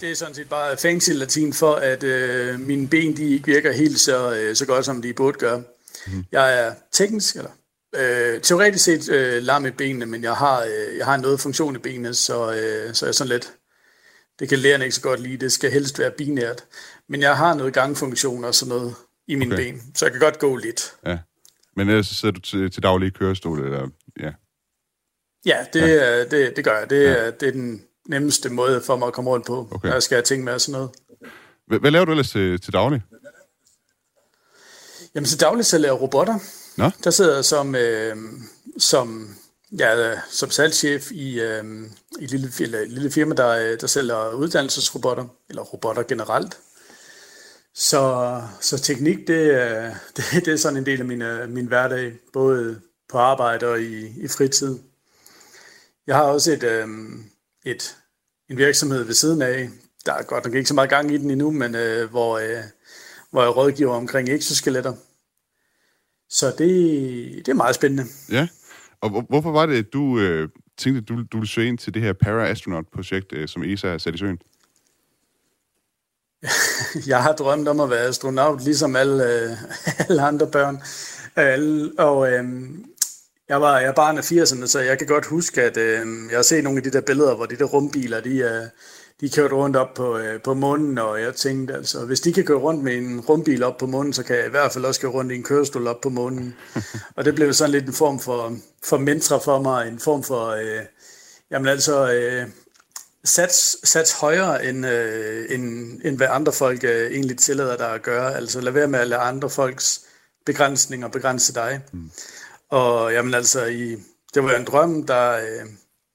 Speaker 15: Det er sådan set bare fancy latin for, at øh, mine ben de ikke virker helt så, øh, så godt, som de burde gøre. Mm. Jeg er teknisk, eller øh, teoretisk set øh, lam i benene, men jeg har, øh, jeg har noget funktion i benene, så, øh, så er jeg sådan lidt, det kan lærerne ikke så godt lide, det skal helst være binært. Men jeg har noget gangfunktion og sådan noget i mine okay. ben, så jeg kan godt gå lidt.
Speaker 3: Ja. Men ellers så sidder du til, til daglig kørestol, eller ja?
Speaker 15: Ja, det, ja. det, det gør jeg. Det, ja. det er den nemmeste måde for mig at komme rundt på, okay. når jeg skal have ting med og sådan noget.
Speaker 3: Hvad, hvad laver du ellers til, til daglig?
Speaker 15: Jamen, til daglig så laver robotter.
Speaker 3: Nå?
Speaker 15: Der sidder jeg som, øh, som, ja, som salgschef i, øh, i et lille, et lille firma, der, der sælger uddannelsesrobotter, eller robotter generelt. Så, så teknik, det, øh, det, det er sådan en del af min, øh, min hverdag, både på arbejde og i, i fritid. Jeg har også et, øh, et, en virksomhed ved siden af. Der er godt nok ikke så meget gang i den endnu, men øh, hvor, øh, hvor jeg rådgiver omkring exoskeletter. Så det, det er meget spændende.
Speaker 3: Ja, og hvorfor var det, at du øh, tænkte, at du, du ville søge ind til det her Para-Astronaut-projekt, øh, som ESA har sat i søen?
Speaker 15: jeg har drømt om at være astronaut, ligesom alle, øh, alle andre børn. Alle, og øh, jeg var jeg er barn af 80'erne, så jeg kan godt huske, at øh, jeg har set nogle af de der billeder, hvor de der rumbiler, de, øh, de kørte rundt op på, øh, på månen, og jeg tænkte, altså, hvis de kan køre rundt med en rumbil op på månen, så kan jeg i hvert fald også køre rundt i en kørestol op på månen. og det blev sådan lidt en form for, for mentra for mig, en form for, øh, jamen altså, øh, sats, sats højere, end, øh, end, end hvad andre folk øh, egentlig tillader dig at gøre. Altså lad være med at lade andre folks begrænsninger begrænse dig. Mm. Og jamen altså, i, det var en drøm, der... Øh,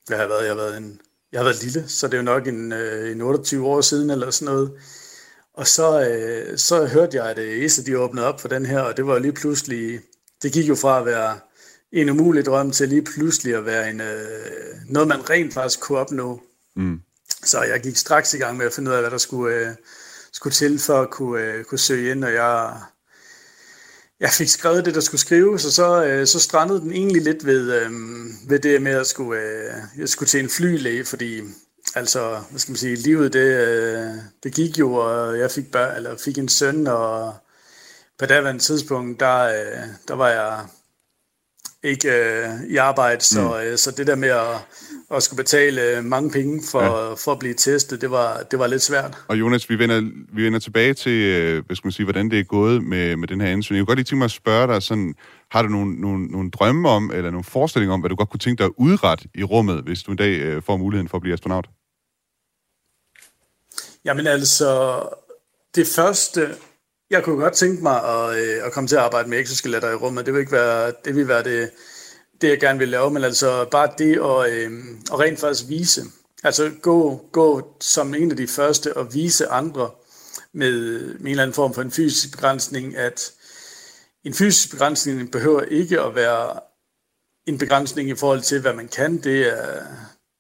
Speaker 15: jeg har været, jeg har været en, jeg har været lille, så det er jo nok en, øh, en 28 år siden eller sådan noget. Og så, øh, så hørte jeg, at ESA de åbnede op for den her, og det var lige pludselig, det gik jo fra at være en umulig drøm til lige pludselig at være en, øh, noget, man rent faktisk kunne opnå. Mm. Så jeg gik straks i gang med at finde ud af, hvad der skulle, øh, skulle til for at kunne, øh, kunne søge ind, og jeg, jeg fik skrevet det, der skulle skrives, og så, øh, så strandede den egentlig lidt ved, øh, ved det med, at skulle, øh, jeg skulle til en flylæge, fordi altså, hvad skal man sige, livet det, øh, det gik jo, og jeg fik, bør, eller fik en søn, og på daværende tidspunkt, der, øh, der var jeg ikke øh, i arbejde, så, mm. øh, så det der med at, at skulle betale mange penge for, ja. for at blive testet, det var, det var lidt svært.
Speaker 3: Og Jonas, vi vender, vi vender tilbage til, øh, hvad skal man sige, hvordan det er gået med, med den her ansøgning. Jeg kunne godt lige tænke mig at spørge dig, sådan, har du nogle, nogle, nogle drømme om, eller nogle forestillinger om, hvad du godt kunne tænke dig at udrette i rummet, hvis du en dag øh, får muligheden for at blive astronaut?
Speaker 15: Jamen altså, det første, jeg kunne godt tænke mig at, øh, at komme til at arbejde med exoskeletter i rummet. Det vil ikke være det, vil være det, det jeg gerne vil lave, men altså bare det at, øh, at rent faktisk vise. Altså gå, gå som en af de første og vise andre med, med en eller anden form for en fysisk begrænsning, at en fysisk begrænsning behøver ikke at være en begrænsning i forhold til, hvad man kan. Det er,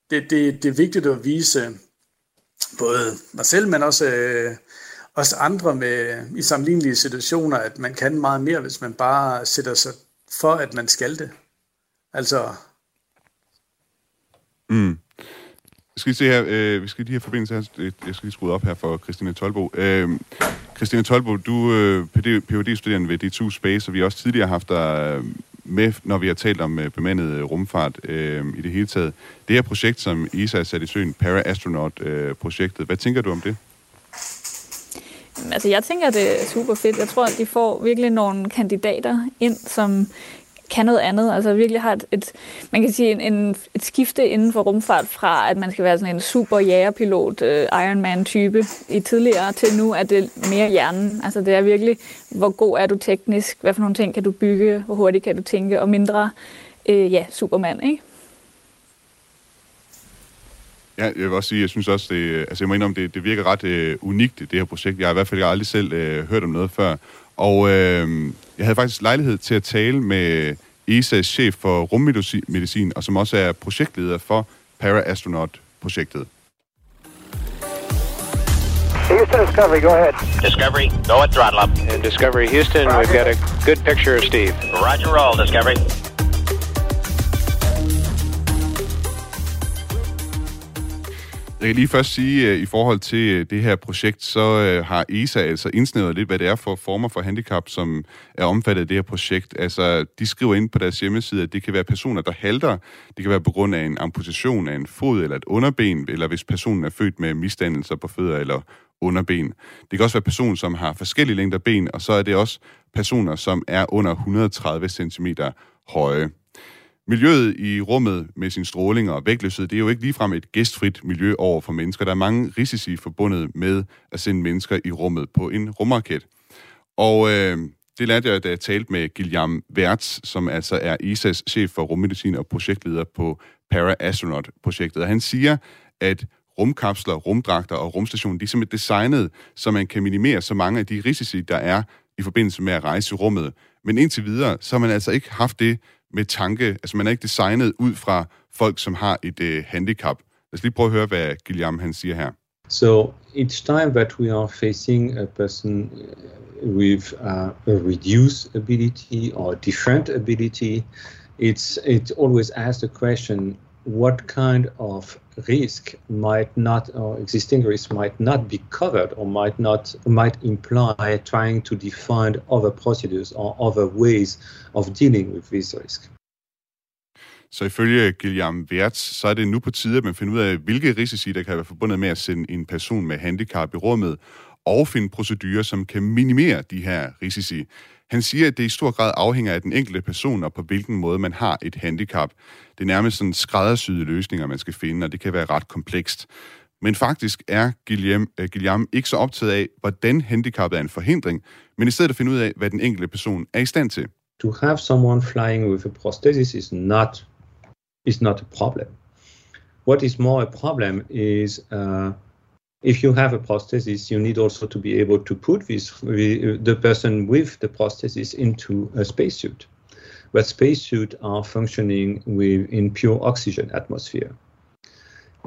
Speaker 15: det, det, det er vigtigt at vise både mig selv, men også øh, også andre med, i sammenlignelige situationer, at man kan meget mere, hvis man bare sætter sig for, at man skal det. Altså...
Speaker 3: Mm. Skal vi se her, øh, vi skal lige have forbindelse her, jeg skal lige skrue op her for Christine Tolbo. Øh, Christine Tolbo, du er øh, Ph.D.-studerende ved D2 Space, og vi har også tidligere haft dig øh, med, når vi har talt om øh, bemandet øh, rumfart øh, i det hele taget. Det her projekt, som ESA har sat i søen, Para-Astronaut-projektet, øh, hvad tænker du om det?
Speaker 14: Altså, jeg tænker, at det er super fedt. Jeg tror, at de får virkelig nogle kandidater ind, som kan noget andet. Altså virkelig har et, et man kan sige, en, en, et skifte inden for rumfart fra, at man skal være sådan en super jægerpilot, uh, øh, Ironman-type i tidligere, til nu er det mere hjernen. Altså det er virkelig, hvor god er du teknisk, hvad for nogle ting kan du bygge, hvor hurtigt kan du tænke, og mindre, uh, ja, Superman, ikke?
Speaker 3: Ja, jeg vil også sige, jeg synes også, det, altså jeg må indrømme, det, det virker ret øh, unikt, det her projekt. Jeg har i hvert fald aldrig selv øh, hørt om noget før. Og øh, jeg havde faktisk lejlighed til at tale med ESA's chef for rummedicin, og som også er projektleder for Para-Astronaut-projektet.
Speaker 9: Houston Discovery, go ahead.
Speaker 10: Discovery, go at throttle up.
Speaker 11: And Discovery Houston, Roger. we've got a good picture of Steve.
Speaker 10: Roger roll, Discovery.
Speaker 3: Jeg kan lige først sige, at i forhold til øh, det her projekt, så øh, har ESA altså indsnævret lidt, hvad det er for former for handicap, som er omfattet af det her projekt. Altså, de skriver ind på deres hjemmeside, at det kan være personer, der halter. Det kan være på grund af en amputation af en fod eller et underben, eller hvis personen er født med misdannelser på fødder eller underben. Det kan også være personer, som har forskellige længder ben, og så er det også personer, som er under 130 cm høje. Miljøet i rummet med sin stråling og vægtløshed, det er jo ikke ligefrem et gæstfrit miljø over for mennesker. Der er mange risici forbundet med at sende mennesker i rummet på en rumraket. Og øh, det lærte jeg, da jeg talte med Guillaume Wertz, som altså er ESA's chef for rummedicin og projektleder på Para-Astronaut-projektet. Og han siger, at rumkapsler, rumdragter og rumstationen, de er simpelthen designet, så man kan minimere så mange af de risici, der er i forbindelse med at rejse i rummet. Men indtil videre, så har man altså ikke haft det med tanke, altså man er ikke designet ud fra folk, som har et øh, handicap. Lad os lige prøve at høre, hvad Guillaume han siger her.
Speaker 16: So each time that we are facing a person uh, with uh, a reduced ability or different ability, it's it always asks the question, what kind of risk might not or existing risk might not be covered or might not might imply trying to define other procedures or other ways of dealing with this risk.
Speaker 3: Så ifølge Guillaume Wertz, så er det nu på tide, at man finder ud af, hvilke risici, der kan være forbundet med at sende en person med handicap i rummet, og finde procedurer, som kan minimere de her risici. Han siger, at det i stor grad afhænger af den enkelte person og på hvilken måde man har et handicap. Det er nærmest sådan skræddersyede løsninger, man skal finde, og det kan være ret komplekst. Men faktisk er Guillaume, uh, øh, Guillaume ikke så optaget af, hvordan handicappet er en forhindring, men i stedet at finde ud af, hvad den enkelte person er i stand til.
Speaker 16: To have someone flying with a prosthesis is not, is not a problem. What is more a problem is uh, if you have a prosthesis, you need also to be able to put this, the person with the prosthesis into a spacesuit. But spacesuits are functioning with in pure oxygen atmosphere.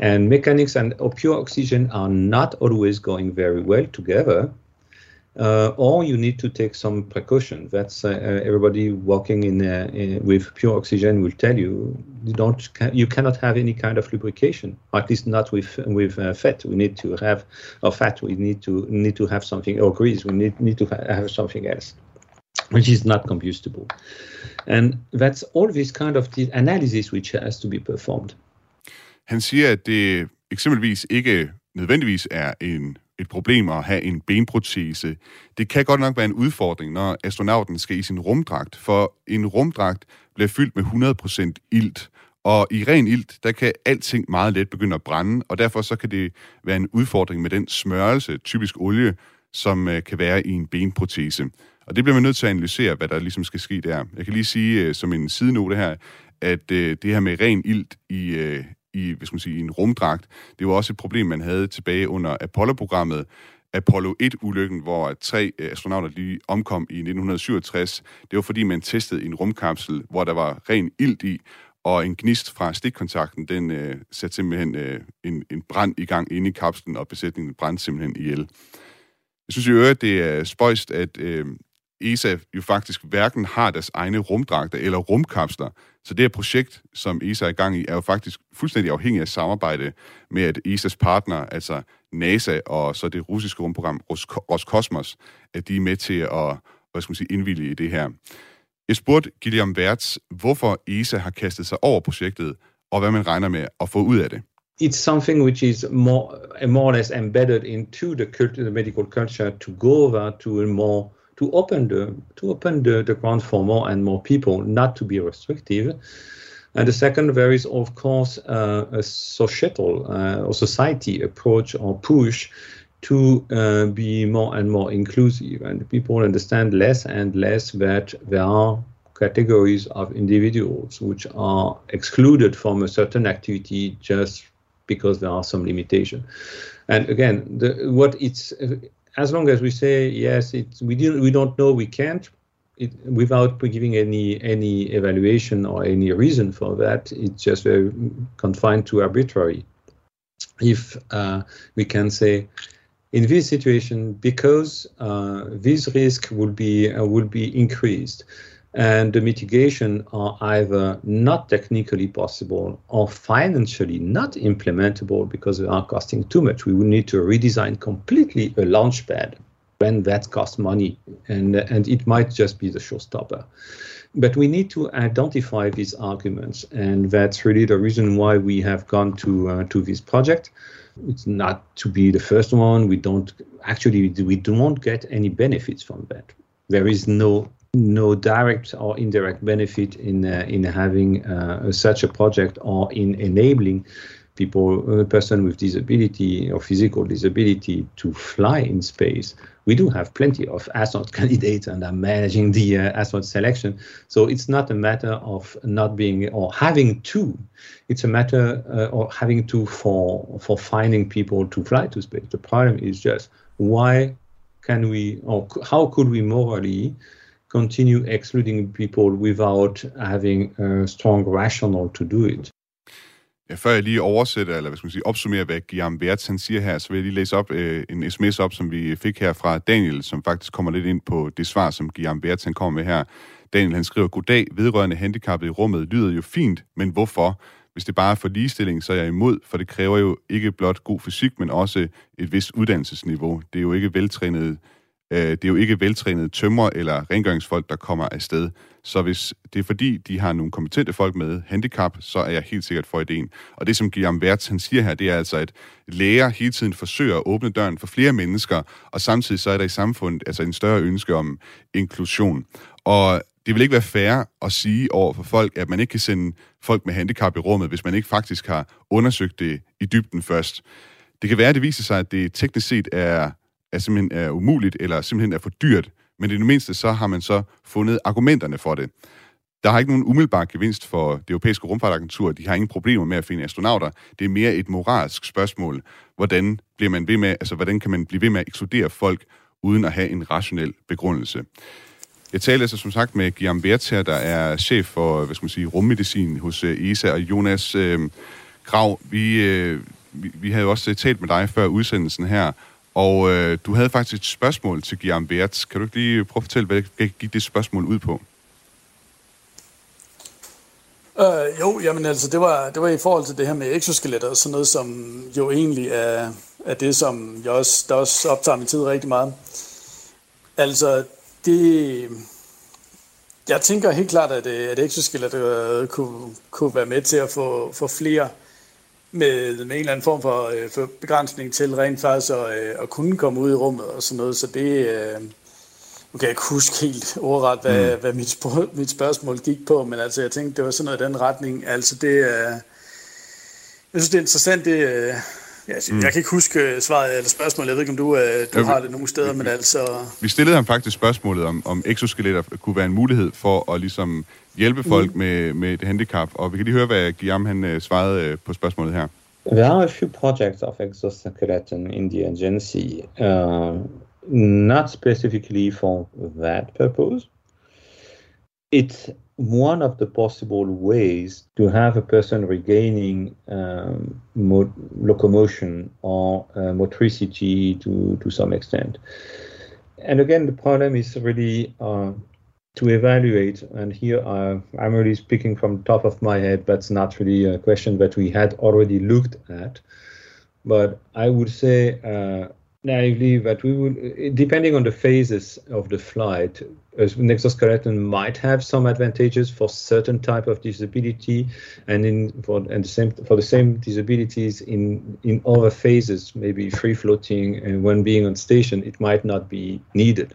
Speaker 16: And mechanics and pure oxygen are not always going very well together. Uh, or you need to take some precaution. That's uh, everybody walking in, uh, in, with pure oxygen will tell you you don't you cannot have any kind of lubrication, or at least not with with uh, fat. We need to have or fat. We need to need to have something or grease. We need need to have something else, which is not combustible, and that's all this kind of the analysis which has to be performed.
Speaker 3: Han siger, at det eksempelvis ikke nødvendigvis er en et problem at have en benprotese. Det kan godt nok være en udfordring, når astronauten skal i sin rumdragt, for en rumdragt bliver fyldt med 100% ilt, og i ren ilt, der kan alting meget let begynde at brænde, og derfor så kan det være en udfordring med den smørelse, typisk olie, som øh, kan være i en benprotese. Og det bliver man nødt til at analysere, hvad der ligesom skal ske der. Jeg kan lige sige øh, som en sidenote her, at øh, det her med ren ilt i, øh, i, hvis man sige, i en rumdragt. Det var også et problem, man havde tilbage under Apollo-programmet. Apollo 1-ulykken, hvor tre øh, astronauter lige omkom i 1967. Det var fordi, man testede en rumkapsel, hvor der var ren ilt i, og en gnist fra stikkontakten, den øh, satte simpelthen øh, en, en brand i gang inde i kapslen, og besætningen brændte simpelthen ihjel. Jeg synes i øvrigt, det er spøjst, at øh, ESA jo faktisk hverken har deres egne rumdragter eller rumkapsler. Så det her projekt, som ESA er i gang i, er jo faktisk fuldstændig afhængig af samarbejde med at ESA's partner, altså NASA og så det russiske rumprogram Roskosmos, at de er med til at hvad skal man sige, indvillige i det her. Jeg spurgte Guillaume Wertz, hvorfor ESA har kastet sig over projektet, og hvad man regner med at få ud af det.
Speaker 16: It's something which is more, more or less embedded into the, culture, the medical culture to go over to a more to open the to open the, the ground for more and more people, not to be restrictive. And the second, there is of course uh, a societal uh, or society approach or push to uh, be more and more inclusive, and people understand less and less that there are categories of individuals which are excluded from a certain activity just because there are some limitation. And again, the, what it's as long as we say yes, it, we didn't, we don't know, we can't, it, without giving any any evaluation or any reason for that, it's just very confined to arbitrary. If uh, we can say, in this situation, because uh, this risk will be uh, will be increased, and the mitigation are either not technically possible or financially not implementable because they are costing too much. We would need to redesign completely a launch pad when that costs money, and and it might just be the showstopper. But we need to identify these arguments, and that's really the reason why we have gone to uh, to this project. It's not to be the first one. We don't actually we don't get any benefits from that. There is no no direct or indirect benefit in uh, in having uh, such a project or in enabling people, a person with disability or physical disability, to fly in space. We do have plenty of astronaut candidates and are managing the uh, astronaut selection. So it's not a matter of not being or having to. It's a matter uh, of having to for for finding people to fly to space. The problem is just why can we or how could we morally continue excluding people without having a strong rationale to do it.
Speaker 3: Ja, før jeg lige oversætter, eller hvad skal man sige, opsummerer, hvad Guillaume Bertz han siger her, så vil jeg lige læse op øh, en sms op, som vi fik her fra Daniel, som faktisk kommer lidt ind på det svar, som Guillaume Bertz han kommer med her. Daniel han skriver, Goddag, vedrørende handicappet i rummet lyder jo fint, men hvorfor? Hvis det bare er for ligestilling, så er jeg imod, for det kræver jo ikke blot god fysik, men også et vist uddannelsesniveau. Det er jo ikke veltrænede Øh, det er jo ikke veltrænede tømmer eller rengøringsfolk, der kommer afsted. Så hvis det er fordi, de har nogle kompetente folk med handicap, så er jeg helt sikkert for ideen. Og det, som Guillaume Wertz han siger her, det er altså, at læger hele tiden forsøger at åbne døren for flere mennesker, og samtidig så er der i samfundet altså en større ønske om inklusion. Og det vil ikke være fair at sige over for folk, at man ikke kan sende folk med handicap i rummet, hvis man ikke faktisk har undersøgt det i dybden først. Det kan være, at det viser sig, at det teknisk set er er simpelthen er umuligt, eller simpelthen er for dyrt, men i det mindste så har man så fundet argumenterne for det. Der har ikke nogen umiddelbar gevinst for det europæiske rumfartagentur. De har ingen problemer med at finde astronauter. Det er mere et moralsk spørgsmål. Hvordan, bliver man ved med, altså, hvordan kan man blive ved med at ekskludere folk, uden at have en rationel begrundelse? Jeg taler altså som sagt med Guillaume Bertz der er chef for hvad skal man sige, rummedicin hos øh, ESA, og Jonas øh, Grav, vi, øh, vi, vi havde jo også øh, talt med dig før udsendelsen her, og øh, du havde faktisk et spørgsmål til Guillaume Bertz. Kan du ikke lige prøve at fortælle, hvad gik det spørgsmål ud på?
Speaker 15: Øh, jo, jamen altså, det var, det var i forhold til det her med exoskeletter og sådan noget, som jo egentlig er, er det, som jeg også, der også optager min tid rigtig meget. Altså, det... Jeg tænker helt klart, at, øh, at exoskeletter øh, kunne, kunne være med til at få, få flere med, med en eller anden form for, øh, for begrænsning til rent faktisk at, øh, at kunne komme ud i rummet og sådan noget. Så det, øh, nu kan jeg ikke huske helt ordret, hvad, mm. hvad mit, spørg, mit spørgsmål gik på, men altså jeg tænkte, det var sådan noget i den retning. Altså det, øh, jeg synes det er interessant, det, øh, Ja, mm. Jeg kan ikke huske øh, svaret eller spørgsmålet. Jeg ved ikke, om du, øh, du ja, har det nogle steder, vi, men altså...
Speaker 3: Vi stillede ham faktisk spørgsmålet, om, om exoskeletter kunne være en mulighed for at ligesom hjælpe folk mm. med, med et handicap. Og vi kan lige høre, hvad Guillaume han, uh, svarede uh, på spørgsmålet her.
Speaker 16: There are a few projects of exoskeleton in the agency, uh, not specifically for that purpose. It's one of the possible ways to have a person regaining um, mo- locomotion or uh, motricity to, to some extent. And again, the problem is really uh, to evaluate, and here uh, I'm really speaking from the top of my head, that's not really a question that we had already looked at. But I would say uh, naively that we would, depending on the phases of the flight, an exoskeleton might have some advantages for certain type of disability, and in for and the same for the same disabilities in in other phases, maybe free floating and when being on station, it might not be needed.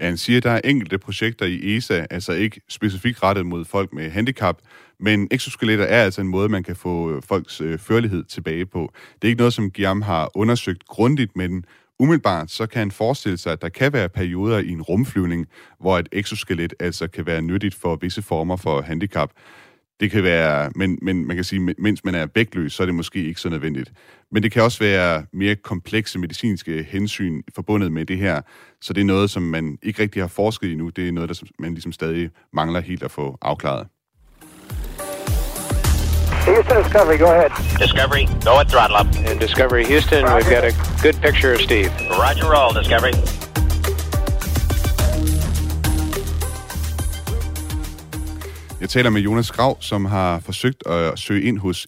Speaker 3: Han siger, at der er enkelte projekter i ESA, altså ikke specifikt rettet mod folk med handicap, men exoskeletter er altså en måde, man kan få øh, folks øh, førlighed tilbage på. Det er ikke noget, som Guillaume har undersøgt grundigt, men umiddelbart så kan han forestille sig, at der kan være perioder i en rumflyvning, hvor et exoskelet altså kan være nyttigt for visse former for handicap. Det kan være, men, men man kan sige, mens man er vægtløs, så er det måske ikke så nødvendigt. Men det kan også være mere komplekse medicinske hensyn forbundet med det her. Så det er noget, som man ikke rigtig har forsket i nu. Det er noget, der man ligesom stadig mangler helt at få afklaret.
Speaker 9: Houston Discovery, go ahead.
Speaker 10: Discovery, go at throttle up.
Speaker 11: And Discovery Houston, Roger. we've got a good picture of Steve.
Speaker 10: Roger roll, Discovery.
Speaker 3: Jeg taler med Jonas Grav, som har forsøgt at søge ind hos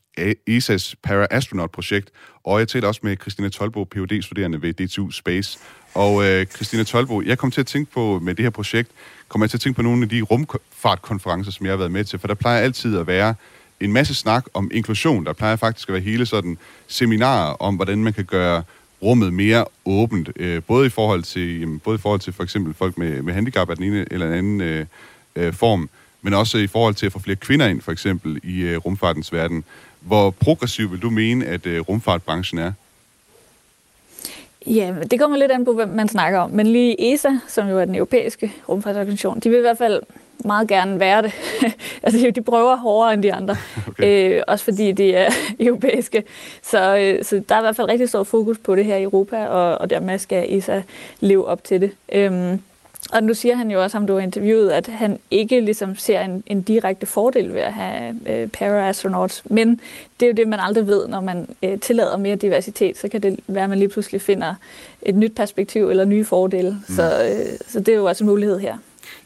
Speaker 3: ESA's Para-Astronaut-projekt, og jeg taler også med Christina Tolbo, phd studerende ved DTU Space. Og øh, Christina Tolbo, jeg kom til at tænke på, med det her projekt, kommer jeg til at tænke på nogle af de rumfartkonferencer, som jeg har været med til, for der plejer altid at være en masse snak om inklusion. Der plejer faktisk at være hele sådan seminarer om, hvordan man kan gøre rummet mere åbent, øh, både i forhold til jamen, både i forhold til for eksempel folk med, med handicap af den ene eller den anden øh, øh, form, men også i forhold til at få flere kvinder ind, for eksempel, i øh, rumfartens verden. Hvor progressiv vil du mene, at øh, rumfartbranchen er?
Speaker 14: Ja, det kommer lidt an på, hvem man snakker om. Men lige ESA, som jo er den europæiske rumfartsorganisation, de vil i hvert fald meget gerne være det. altså, de prøver hårdere end de andre. Okay. Øh, også fordi de er europæiske. Så, øh, så der er i hvert fald rigtig stor fokus på det her i Europa, og, og dermed skal ESA leve op til det. Øhm, og nu siger han jo også, ham du har interviewet, at han ikke ligesom ser en, en direkte fordel ved at have øh, para-astronauts. Men det er jo det, man aldrig ved, når man øh, tillader mere diversitet. Så kan det være, at man lige pludselig finder et nyt perspektiv eller nye fordele. Mm. Så, øh, så det er jo også en mulighed her.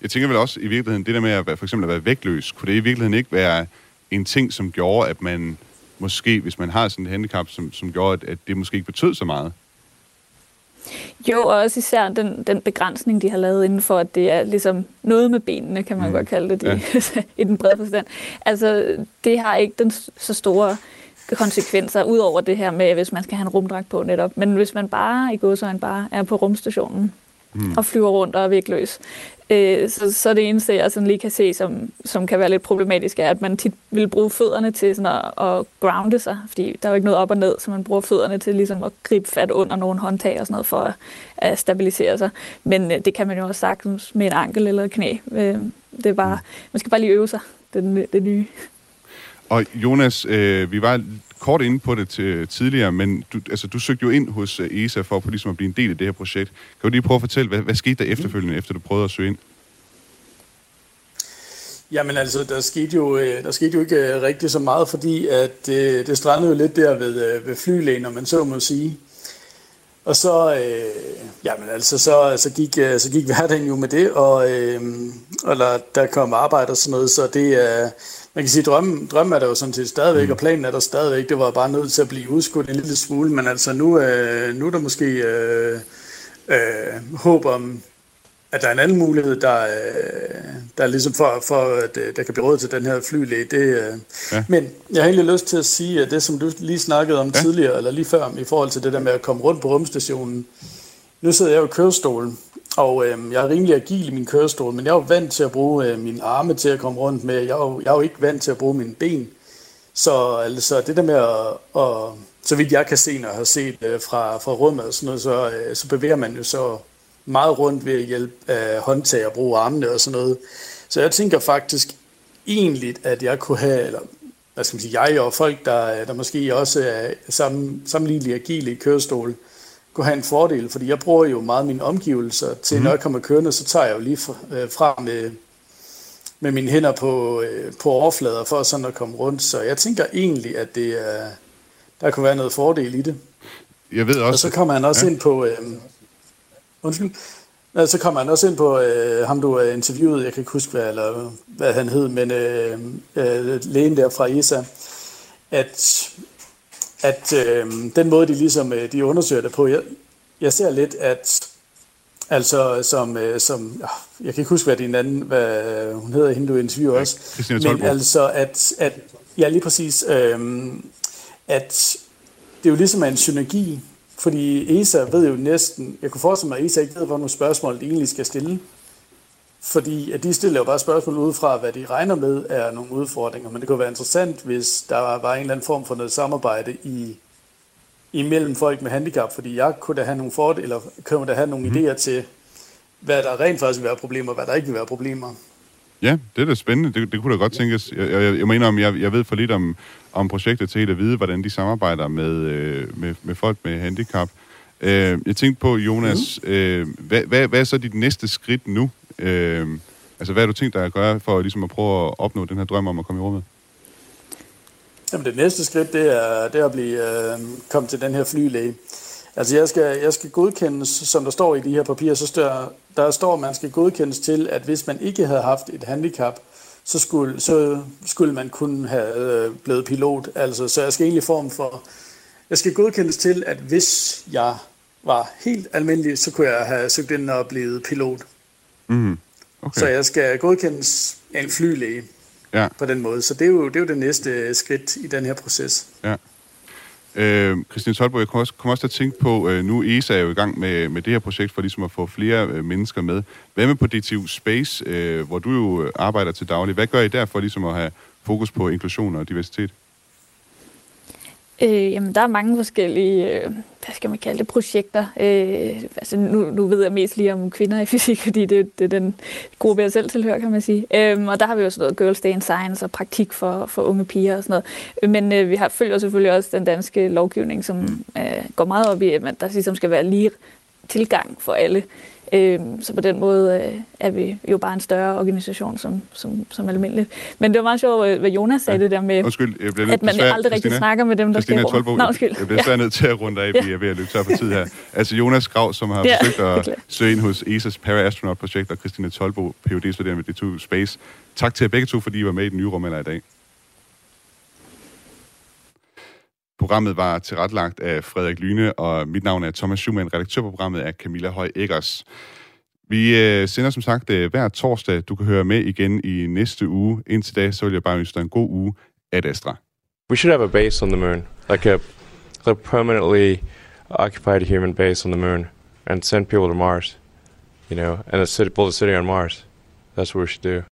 Speaker 3: Jeg tænker vel også i virkeligheden, det der med at være, for eksempel at være vægtløs, kunne det i virkeligheden ikke være en ting, som gjorde, at man måske, hvis man har sådan et handicap, som, som gjorde, at, at det måske ikke betød så meget?
Speaker 14: Jo, og også især den, den begrænsning, de har lavet inden for, at det er ligesom noget med benene, kan man mm. godt kalde det, de, ja. i den brede forstand. Altså, det har ikke den så store konsekvenser, ud over det her med, hvis man skal have en rumdragt på netop. Men hvis man bare i godsøjne bare er på rumstationen mm. og flyver rundt og er vægtløs, Øh, så, så det eneste, jeg sådan lige kan se, som, som kan være lidt problematisk, er, at man tit vil bruge fødderne til sådan at, at grounde sig, fordi der er jo ikke noget op og ned, så man bruger fødderne til ligesom at gribe fat under nogle håndtag og sådan noget for at, at stabilisere sig. Men øh, det kan man jo også sagtens med en ankel eller et knæ. Øh, det er bare, man skal bare lige øve sig, det, øh, det nye.
Speaker 3: Og Jonas, øh, vi var kort inde på det til, tidligere, men du, altså, du søgte jo ind hos øh, ESA for på ligesom at blive en del af det her projekt. Kan du lige prøve at fortælle, hvad, hvad skete der efterfølgende, mm. efter du prøvede at søge ind?
Speaker 15: Jamen altså, der skete jo, øh, der skete jo ikke øh, rigtig så meget, fordi at det, det strandede jo lidt der ved, ved flylægen, når man så må sige. Og så, øh, jamen altså, så, så, gik, så gik hverdagen jo med det, og, øh, og der, der kom arbejde og sådan noget, så det er, man kan sige, drømmen, drømmen er der jo sådan set stadigvæk, mm. og planen er der stadigvæk. Det var bare nødt til at blive udskudt en lille smule, men altså nu, øh, nu er der måske øh, øh, håb om, at der er en anden mulighed, der, øh, der er ligesom for, for at øh, der kan blive råd til den her flylæge. Det, øh. ja. Men jeg har egentlig lyst til at sige, at det som du lige snakkede om ja. tidligere, eller lige før, i forhold til det der med at komme rundt på rumstationen. Nu sidder jeg jo i kørestolen, og øh, jeg er rimelig agil i min kørestol, men jeg er jo vant til at bruge øh, mine arme til at komme rundt med. Jeg er, jo, jeg er jo ikke vant til at bruge mine ben. Så altså, det der med at, at så vidt jeg kan se, når jeg har set øh, fra, fra rummet og sådan noget, så, øh, så bevæger man jo så meget rundt ved at hjælpe øh, håndtag og bruge armene og sådan noget. Så jeg tænker faktisk egentlig, at jeg kunne have, eller hvad skal man sige, jeg og folk, der, der måske også er sammen, sammenlignelig agile i kørestol, kunne have en fordel, fordi jeg bruger jo meget mine omgivelser til, mm. når jeg kommer kørende, så tager jeg jo lige øh, fra med, med mine hænder på, øh, på overflader for sådan at komme rundt. Så jeg tænker egentlig, at det er, der kunne være noget fordel i det.
Speaker 3: Jeg ved også...
Speaker 15: Og så kommer han også ja. ind på... Øh, undskyld. Ja, så kommer han også ind på øh, ham, du har interviewet, jeg kan ikke huske, hvad, eller, hvad han hed, men øh, øh, lægen der fra ESA, at at øh, den måde, de ligesom øh, de undersøger det på, jeg, jeg ser lidt, at altså som, øh, som jeg kan ikke huske, hvad din anden, hvad hun hedder, hende du interviewer også, men altså at, at ja, lige præcis, øh, at det er jo ligesom en synergi, fordi ESA ved jo næsten, jeg kunne forestille mig, at ESA ikke ved, hvor nogle spørgsmål de egentlig skal stille. Fordi at de stiller jo bare spørgsmål ud fra, hvad de regner med er nogle udfordringer. Men det kunne være interessant, hvis der var en eller anden form for noget samarbejde i, imellem folk med handicap. Fordi jeg kunne da have nogle fordele, eller kunne da have nogle mm. idéer til, hvad der rent faktisk vil være problemer, og hvad der ikke vil være problemer.
Speaker 3: Ja, det er da spændende. Det, det kunne da godt tænkes. Jeg, jeg, jeg mener, om jeg, jeg ved for lidt om, om projektet til at vide, hvordan de samarbejder med, øh, med, med folk med handicap. Øh, jeg tænkte på, Jonas, mm. øh, hvad, hvad, hvad er så dit næste skridt nu? Øh, altså, hvad har du tænkt dig at gøre for ligesom at prøve at opnå den her drøm om at komme i rummet?
Speaker 15: Jamen, det næste skridt, det er, det er at blive, øh, komme til den her flylæge. Altså, jeg skal, jeg skal godkendes, som der står i de her papirer, så står, der står, at man skal godkendes til, at hvis man ikke havde haft et handicap, så skulle, så skulle man kunne have øh, blevet pilot. Altså, så jeg skal egentlig form for, jeg skal godkendes til, at hvis jeg var helt almindelig, så kunne jeg have søgt ind og blevet pilot.
Speaker 3: Mm. Okay.
Speaker 15: Så jeg skal godkendes af en flylæge
Speaker 3: Ja.
Speaker 15: på den måde. Så det er, jo, det er jo det næste skridt i den her proces.
Speaker 3: Ja. Øh, Christine Tolbo, jeg kommer også, kom også til at tænke på, øh, nu ESA er jo i gang med, med det her projekt for ligesom at få flere øh, mennesker med. Hvad med på DTU Space, øh, hvor du jo øh, arbejder til daglig? Hvad gør I der for ligesom at have fokus på inklusion og diversitet?
Speaker 14: Øh, jamen, der er mange forskellige, øh, hvad skal man kalde det, projekter. Øh, altså, nu, nu ved jeg mest lige om kvinder i fysik, fordi det, det er den gruppe, jeg selv tilhører, kan man sige. Øh, og der har vi jo sådan noget Girls Day in Science og praktik for, for unge piger og sådan noget. Men øh, vi har, følger selvfølgelig også den danske lovgivning, som øh, går meget op i, at der ligesom skal være lige tilgang for alle. Øh, så på den måde øh, er vi jo bare en større organisation som, som, som almindeligt. Men det var meget sjovt, hvad Jonas sagde ja. det der med,
Speaker 3: Undskyld, jeg bliver
Speaker 14: at man
Speaker 3: desværre-
Speaker 14: aldrig rigtig snakker med dem, der
Speaker 3: Christina
Speaker 14: skal
Speaker 3: Tolbo,
Speaker 14: Nå, undskyld.
Speaker 3: Jeg bliver desværre nødt til at runde af, vi er ved at løbe tør på tid her. Altså Jonas Grav, som har
Speaker 14: Ja,
Speaker 3: forsøgt at søge ind hos ESA's Para-Astronaut-projekt, og Christina Tolbo, phd studerende ved DTU Space. Tak til jer begge to, fordi I var med i den nye rummelder i dag. Programmet var tilrettelagt af Frederik Lyne, og mit navn er Thomas Schumann. Redaktør på programmet er Camilla Høj Eggers. Vi øh, sender som sagt øh, hver torsdag. Du kan høre med igen i næste uge. Indtil da, så vil jeg bare ønske dig en god uge. Ad Astra.
Speaker 2: We should have a base on the moon, like a, a permanently occupied human base on the moon, and send people to Mars. You know, and a city, build a city on Mars. That's what we should do.